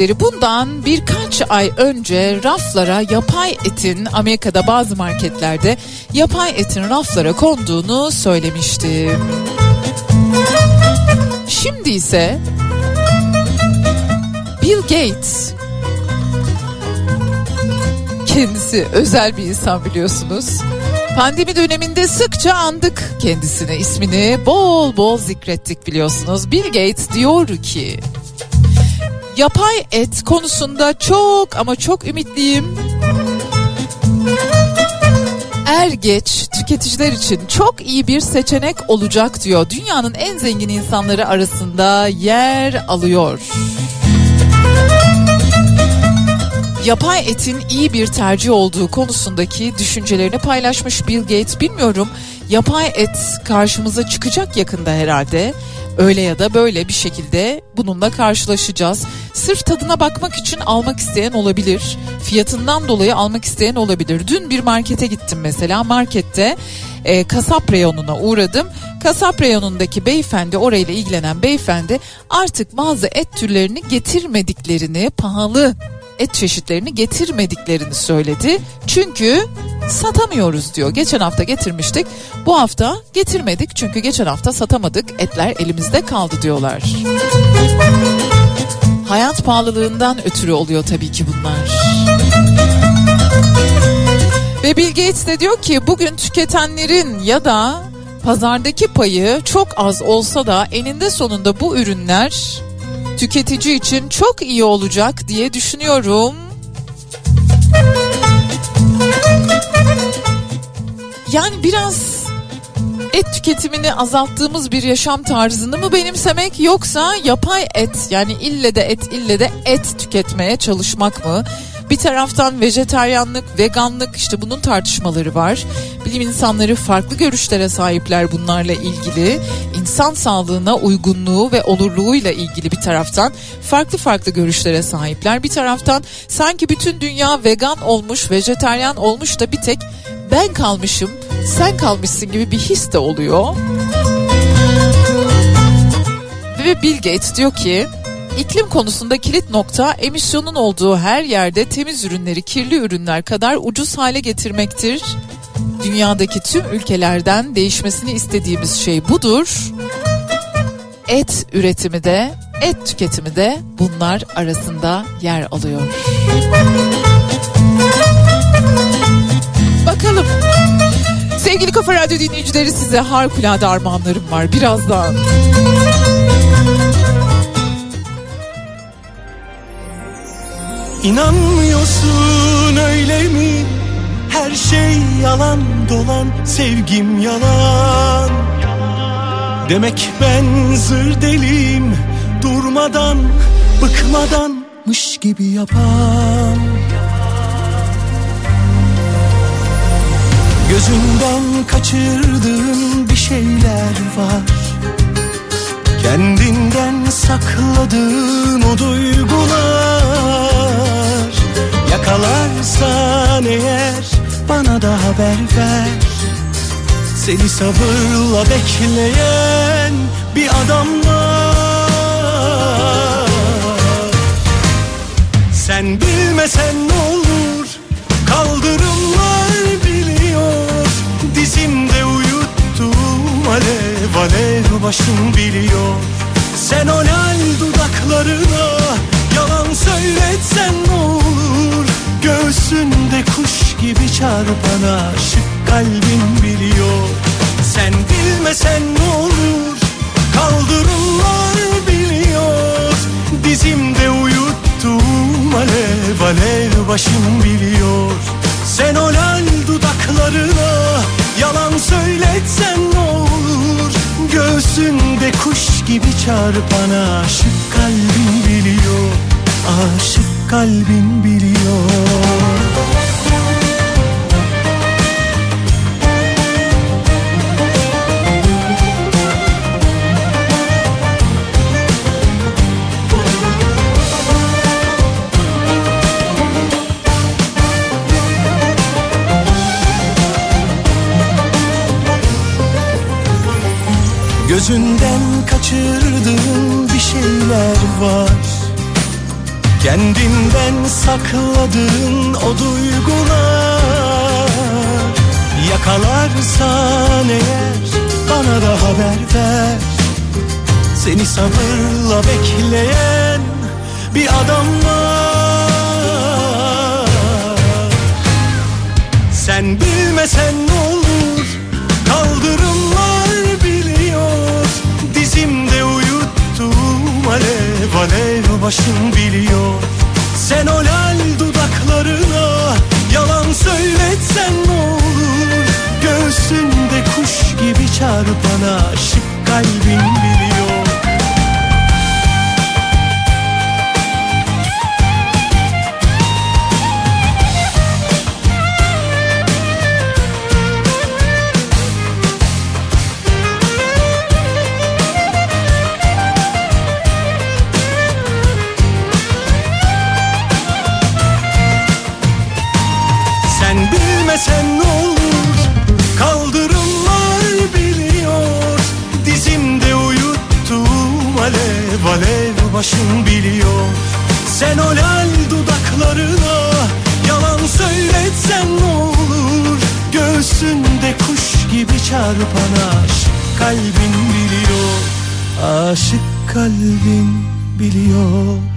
dinleyicileri bundan birkaç ay önce raflara yapay etin Amerika'da bazı marketlerde yapay etin raflara konduğunu söylemiştim. Şimdi ise Bill Gates kendisi özel bir insan biliyorsunuz. Pandemi döneminde sıkça andık kendisini, ismini bol bol zikrettik biliyorsunuz. Bill Gates diyor ki Yapay et konusunda çok ama çok ümitliyim. Er geç tüketiciler için çok iyi bir seçenek olacak diyor. Dünyanın en zengin insanları arasında yer alıyor. Yapay etin iyi bir tercih olduğu konusundaki düşüncelerini paylaşmış Bill Gates. Bilmiyorum yapay et karşımıza çıkacak yakında herhalde. Öyle ya da böyle bir şekilde bununla karşılaşacağız. Sırf tadına bakmak için almak isteyen olabilir. Fiyatından dolayı almak isteyen olabilir. Dün bir markete gittim mesela. Markette e, kasap reyonuna uğradım. Kasap reyonundaki beyefendi orayla ilgilenen beyefendi artık bazı et türlerini getirmediklerini pahalı et çeşitlerini getirmediklerini söyledi. Çünkü satamıyoruz diyor. Geçen hafta getirmiştik. Bu hafta getirmedik çünkü geçen hafta satamadık. Etler elimizde kaldı diyorlar. Hayat pahalılığından ötürü oluyor tabii ki bunlar. Ve Bill Gates de diyor ki bugün tüketenlerin ya da pazardaki payı çok az olsa da eninde sonunda bu ürünler tüketici için çok iyi olacak diye düşünüyorum. Yani biraz et tüketimini azalttığımız bir yaşam tarzını mı benimsemek yoksa yapay et yani ille de et ille de et tüketmeye çalışmak mı? Bir taraftan vejeteryanlık, veganlık işte bunun tartışmaları var. Bilim insanları farklı görüşlere sahipler bunlarla ilgili. İnsan sağlığına uygunluğu ve olurluğuyla ilgili bir taraftan farklı farklı görüşlere sahipler. Bir taraftan sanki bütün dünya vegan olmuş, vejeteryan olmuş da bir tek ben kalmışım, sen kalmışsın gibi bir his de oluyor. Ve Bill Gates diyor ki iklim konusunda kilit nokta emisyonun olduğu her yerde temiz ürünleri kirli ürünler kadar ucuz hale getirmektir. Dünyadaki tüm ülkelerden değişmesini istediğimiz şey budur. Et üretimi de, et tüketimi de bunlar arasında yer alıyor. Bakalım Sevgili Kafa Radyo dinleyicileri size harikulade armağanlarım var birazdan. İnanmıyorsun öyle mi? Her şey yalan dolan sevgim yalan. Demek ben zır deliyim durmadan bıkmadanmış gibi yapan. Gözünden kaçırdığın bir şeyler var. Kendinden sakladığın o duygular Yakalarsan eğer bana da haber ver. Seni sabırla bekleyen bir adam var. Sen bilmesen ne olur kaldırımlar biliyor. Dizimde uyuttum alev alev başım biliyor. Sen o lal dudaklarına yalan söyletsen ne olur? Göğsünde kuş gibi çarpan aşık kalbin biliyor. Sen bilmesen ne olur? Kaldırımlar biliyor. Dizimde uyuttum alev alev başım biliyor. Sen o lal dudaklarına yalan söyletsen ne olur? Göğsünde kuş gibi çarpan aşık kalbin biliyor Aşık kalbin biliyor Gözünden kaçırdığın bir şeyler var. Kendinden sakladığın o duygular. Yakalarsan eğer bana da haber ver. Seni sabırla bekleyen bir adam var. Sen bilmesen başım biliyor. Sen o lal dudaklarına yalan söyletsen ne olur? Göğsünde kuş gibi çarpan aşık kalbin biliyor çarpan aşık kalbin biliyor. Aşık kalbin biliyor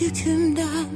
yükümden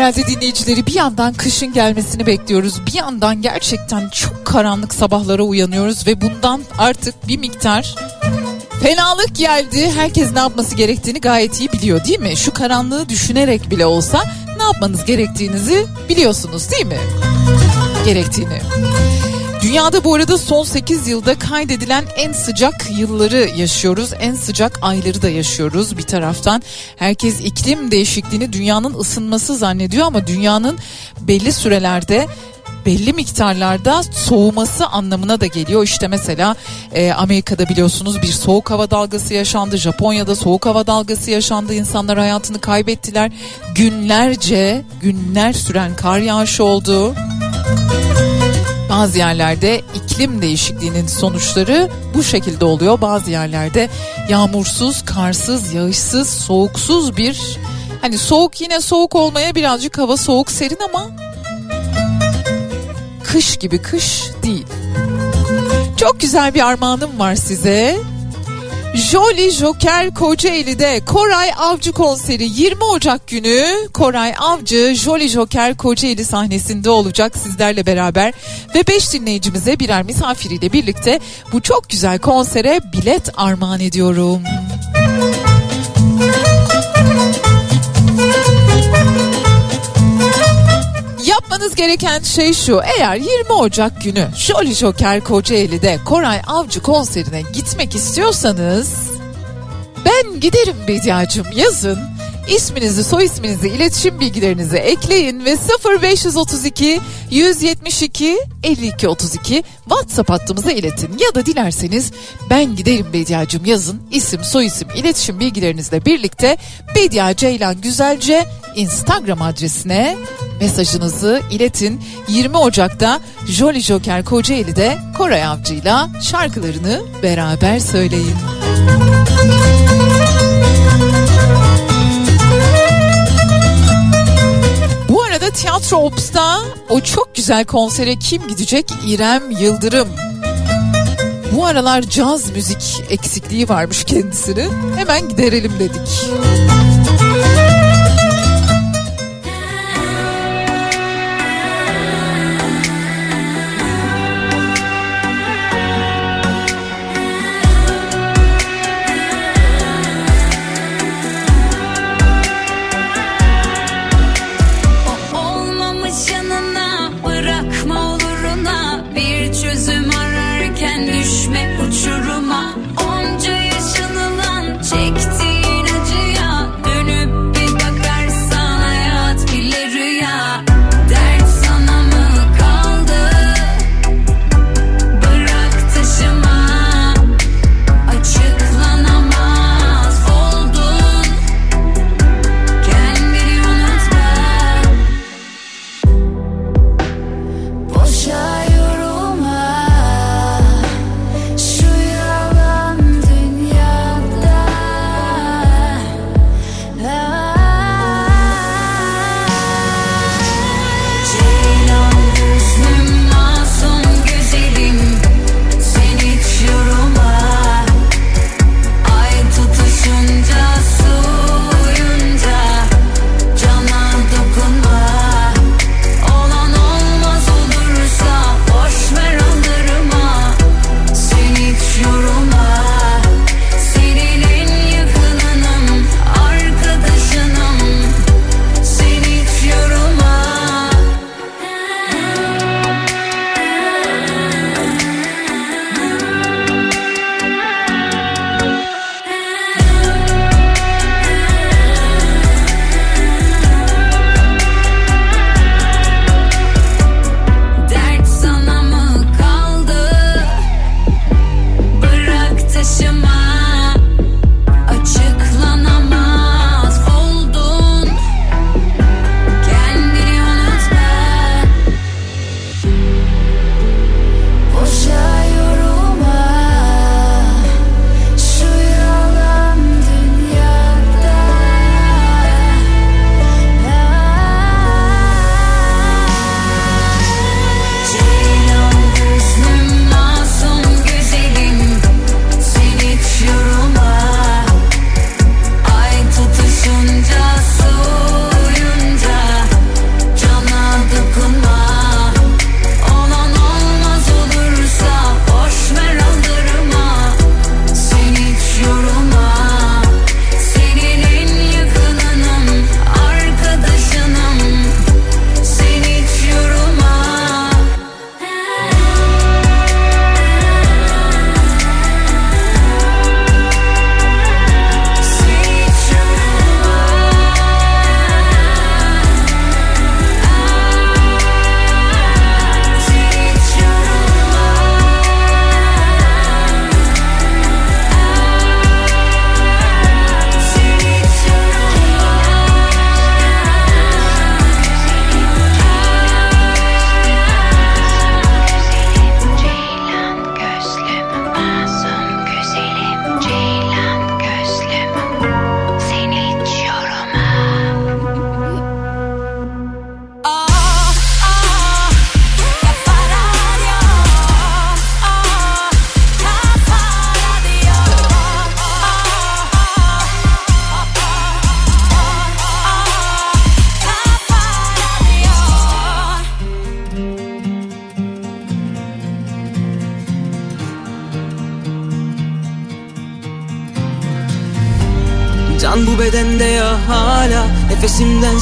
herhalde dinleyicileri bir yandan kışın gelmesini bekliyoruz. Bir yandan gerçekten çok karanlık sabahlara uyanıyoruz ve bundan artık bir miktar fenalık geldi. Herkes ne yapması gerektiğini gayet iyi biliyor değil mi? Şu karanlığı düşünerek bile olsa ne yapmanız gerektiğinizi biliyorsunuz değil mi? Gerektiğini. Dünyada bu arada son 8 yılda kaydedilen en sıcak yılları yaşıyoruz. En sıcak ayları da yaşıyoruz bir taraftan. Herkes iklim değişikliğini dünyanın ısınması zannediyor ama dünyanın belli sürelerde belli miktarlarda soğuması anlamına da geliyor. İşte mesela e, Amerika'da biliyorsunuz bir soğuk hava dalgası yaşandı. Japonya'da soğuk hava dalgası yaşandı. İnsanlar hayatını kaybettiler. Günlerce günler süren kar yağışı oldu. Bazı yerlerde iklim değişikliğinin sonuçları bu şekilde oluyor. Bazı yerlerde yağmursuz, karsız, yağışsız, soğuksuz bir hani soğuk yine soğuk olmaya birazcık hava soğuk serin ama kış gibi kış değil. Çok güzel bir armağanım var size. Jolly Joker Kocaeli'de Koray Avcı konseri 20 Ocak günü Koray Avcı Jolly Joker Kocaeli sahnesinde olacak sizlerle beraber ve 5 dinleyicimize birer misafiriyle birlikte bu çok güzel konsere bilet armağan ediyorum. Yapmanız gereken şey şu. Eğer 20 Ocak günü Jolly Joker Kocaeli'de Koray Avcı konserine gitmek istiyorsanız ben giderim Bediacım yazın. İsminizi, soy isminizi, iletişim bilgilerinizi ekleyin ve 0532 172 52 32 WhatsApp hattımıza iletin. Ya da dilerseniz ben giderim Bediacım yazın. İsim, soy isim, iletişim bilgilerinizle birlikte Bedia Ceylan Güzelce Instagram adresine mesajınızı iletin. 20 Ocak'ta Jolly Joker Kocaeli'de Koray Avcı'yla şarkılarını beraber söyleyin. Bu Tiyatro Ops'ta o çok güzel konsere kim gidecek? İrem Yıldırım. Bu aralar caz müzik eksikliği varmış kendisinin. Hemen giderelim dedik. Olmamış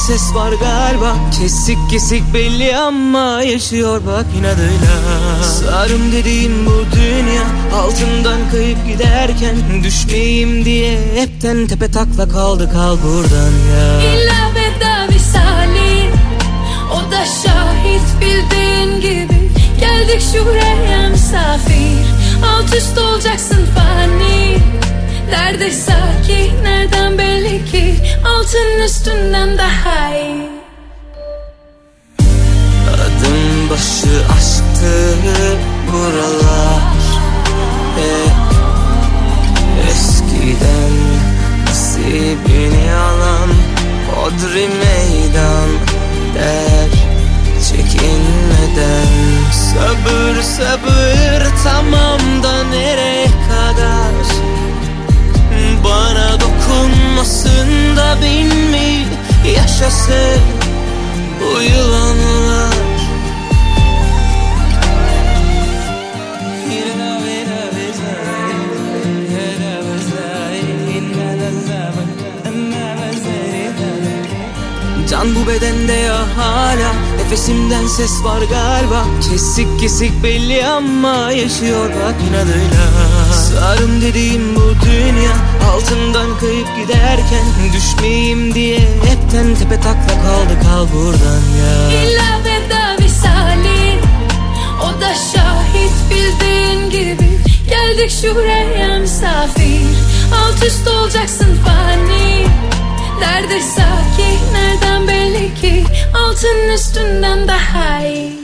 ses var galiba. Kesik kesik belli ama Yaşıyor bak inadıyla. Sarım dediğim bu dünya Altından kayıp giderken Düşmeyeyim diye Hepten tepe takla kaldı kal buradan ya. İlla veda visali O da şahit bildiğin gibi. Geldik şuraya misafir Alt üst olacaksın fani Nerede sakin. Nereden belli ki? Altın üstünden daha iyi ses var galiba. Kesik kesik belli ama Yaşıyor bak inadıyla. Sarım dediğim bu dünya Altından kayıp giderken Düşmeyeyim diye Hepten tepe takla kaldı kal buradan ya. İlla veda visali O da şahit bildiğin gibi. Geldik şuraya misafir Alt üst olacaksın fani. Nerede sakin nereden belli ki Altın üstünden daha iyi Adım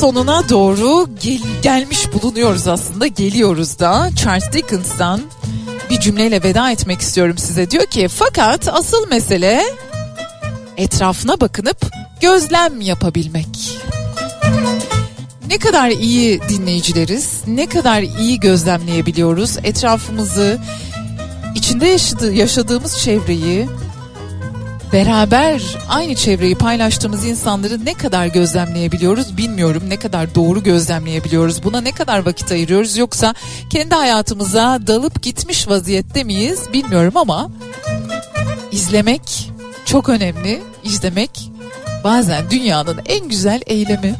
sonuna doğru gel- gelmiş bulunuyoruz aslında. Geliyoruz da Charles Dickens'tan bir cümleyle veda etmek istiyorum size. Diyor ki fakat asıl mesele etrafına bakınıp gözlem yapabilmek. Ne kadar iyi dinleyicileriz, ne kadar iyi gözlemleyebiliyoruz etrafımızı, içinde yaşadığı, yaşadığımız çevreyi, beraber aynı çevreyi paylaştığımız insanları ne kadar gözlemleyebiliyoruz bilmiyorum. Ne kadar doğru gözlemleyebiliyoruz. Buna ne kadar vakit ayırıyoruz yoksa kendi hayatımıza dalıp gitmiş vaziyette miyiz bilmiyorum ama izlemek çok önemli. İzlemek bazen dünyanın en güzel eylemi.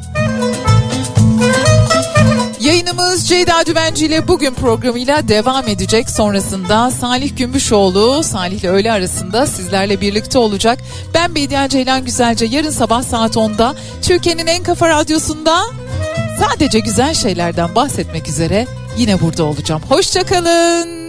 Yayınımız Ceyda Düvenci ile bugün programıyla devam edecek. Sonrasında Salih Gümüşoğlu, Salih ile öğle arasında sizlerle birlikte olacak. Ben Bediye Ceylan Güzelce yarın sabah saat 10'da Türkiye'nin en kafa radyosunda sadece güzel şeylerden bahsetmek üzere yine burada olacağım. Hoşçakalın.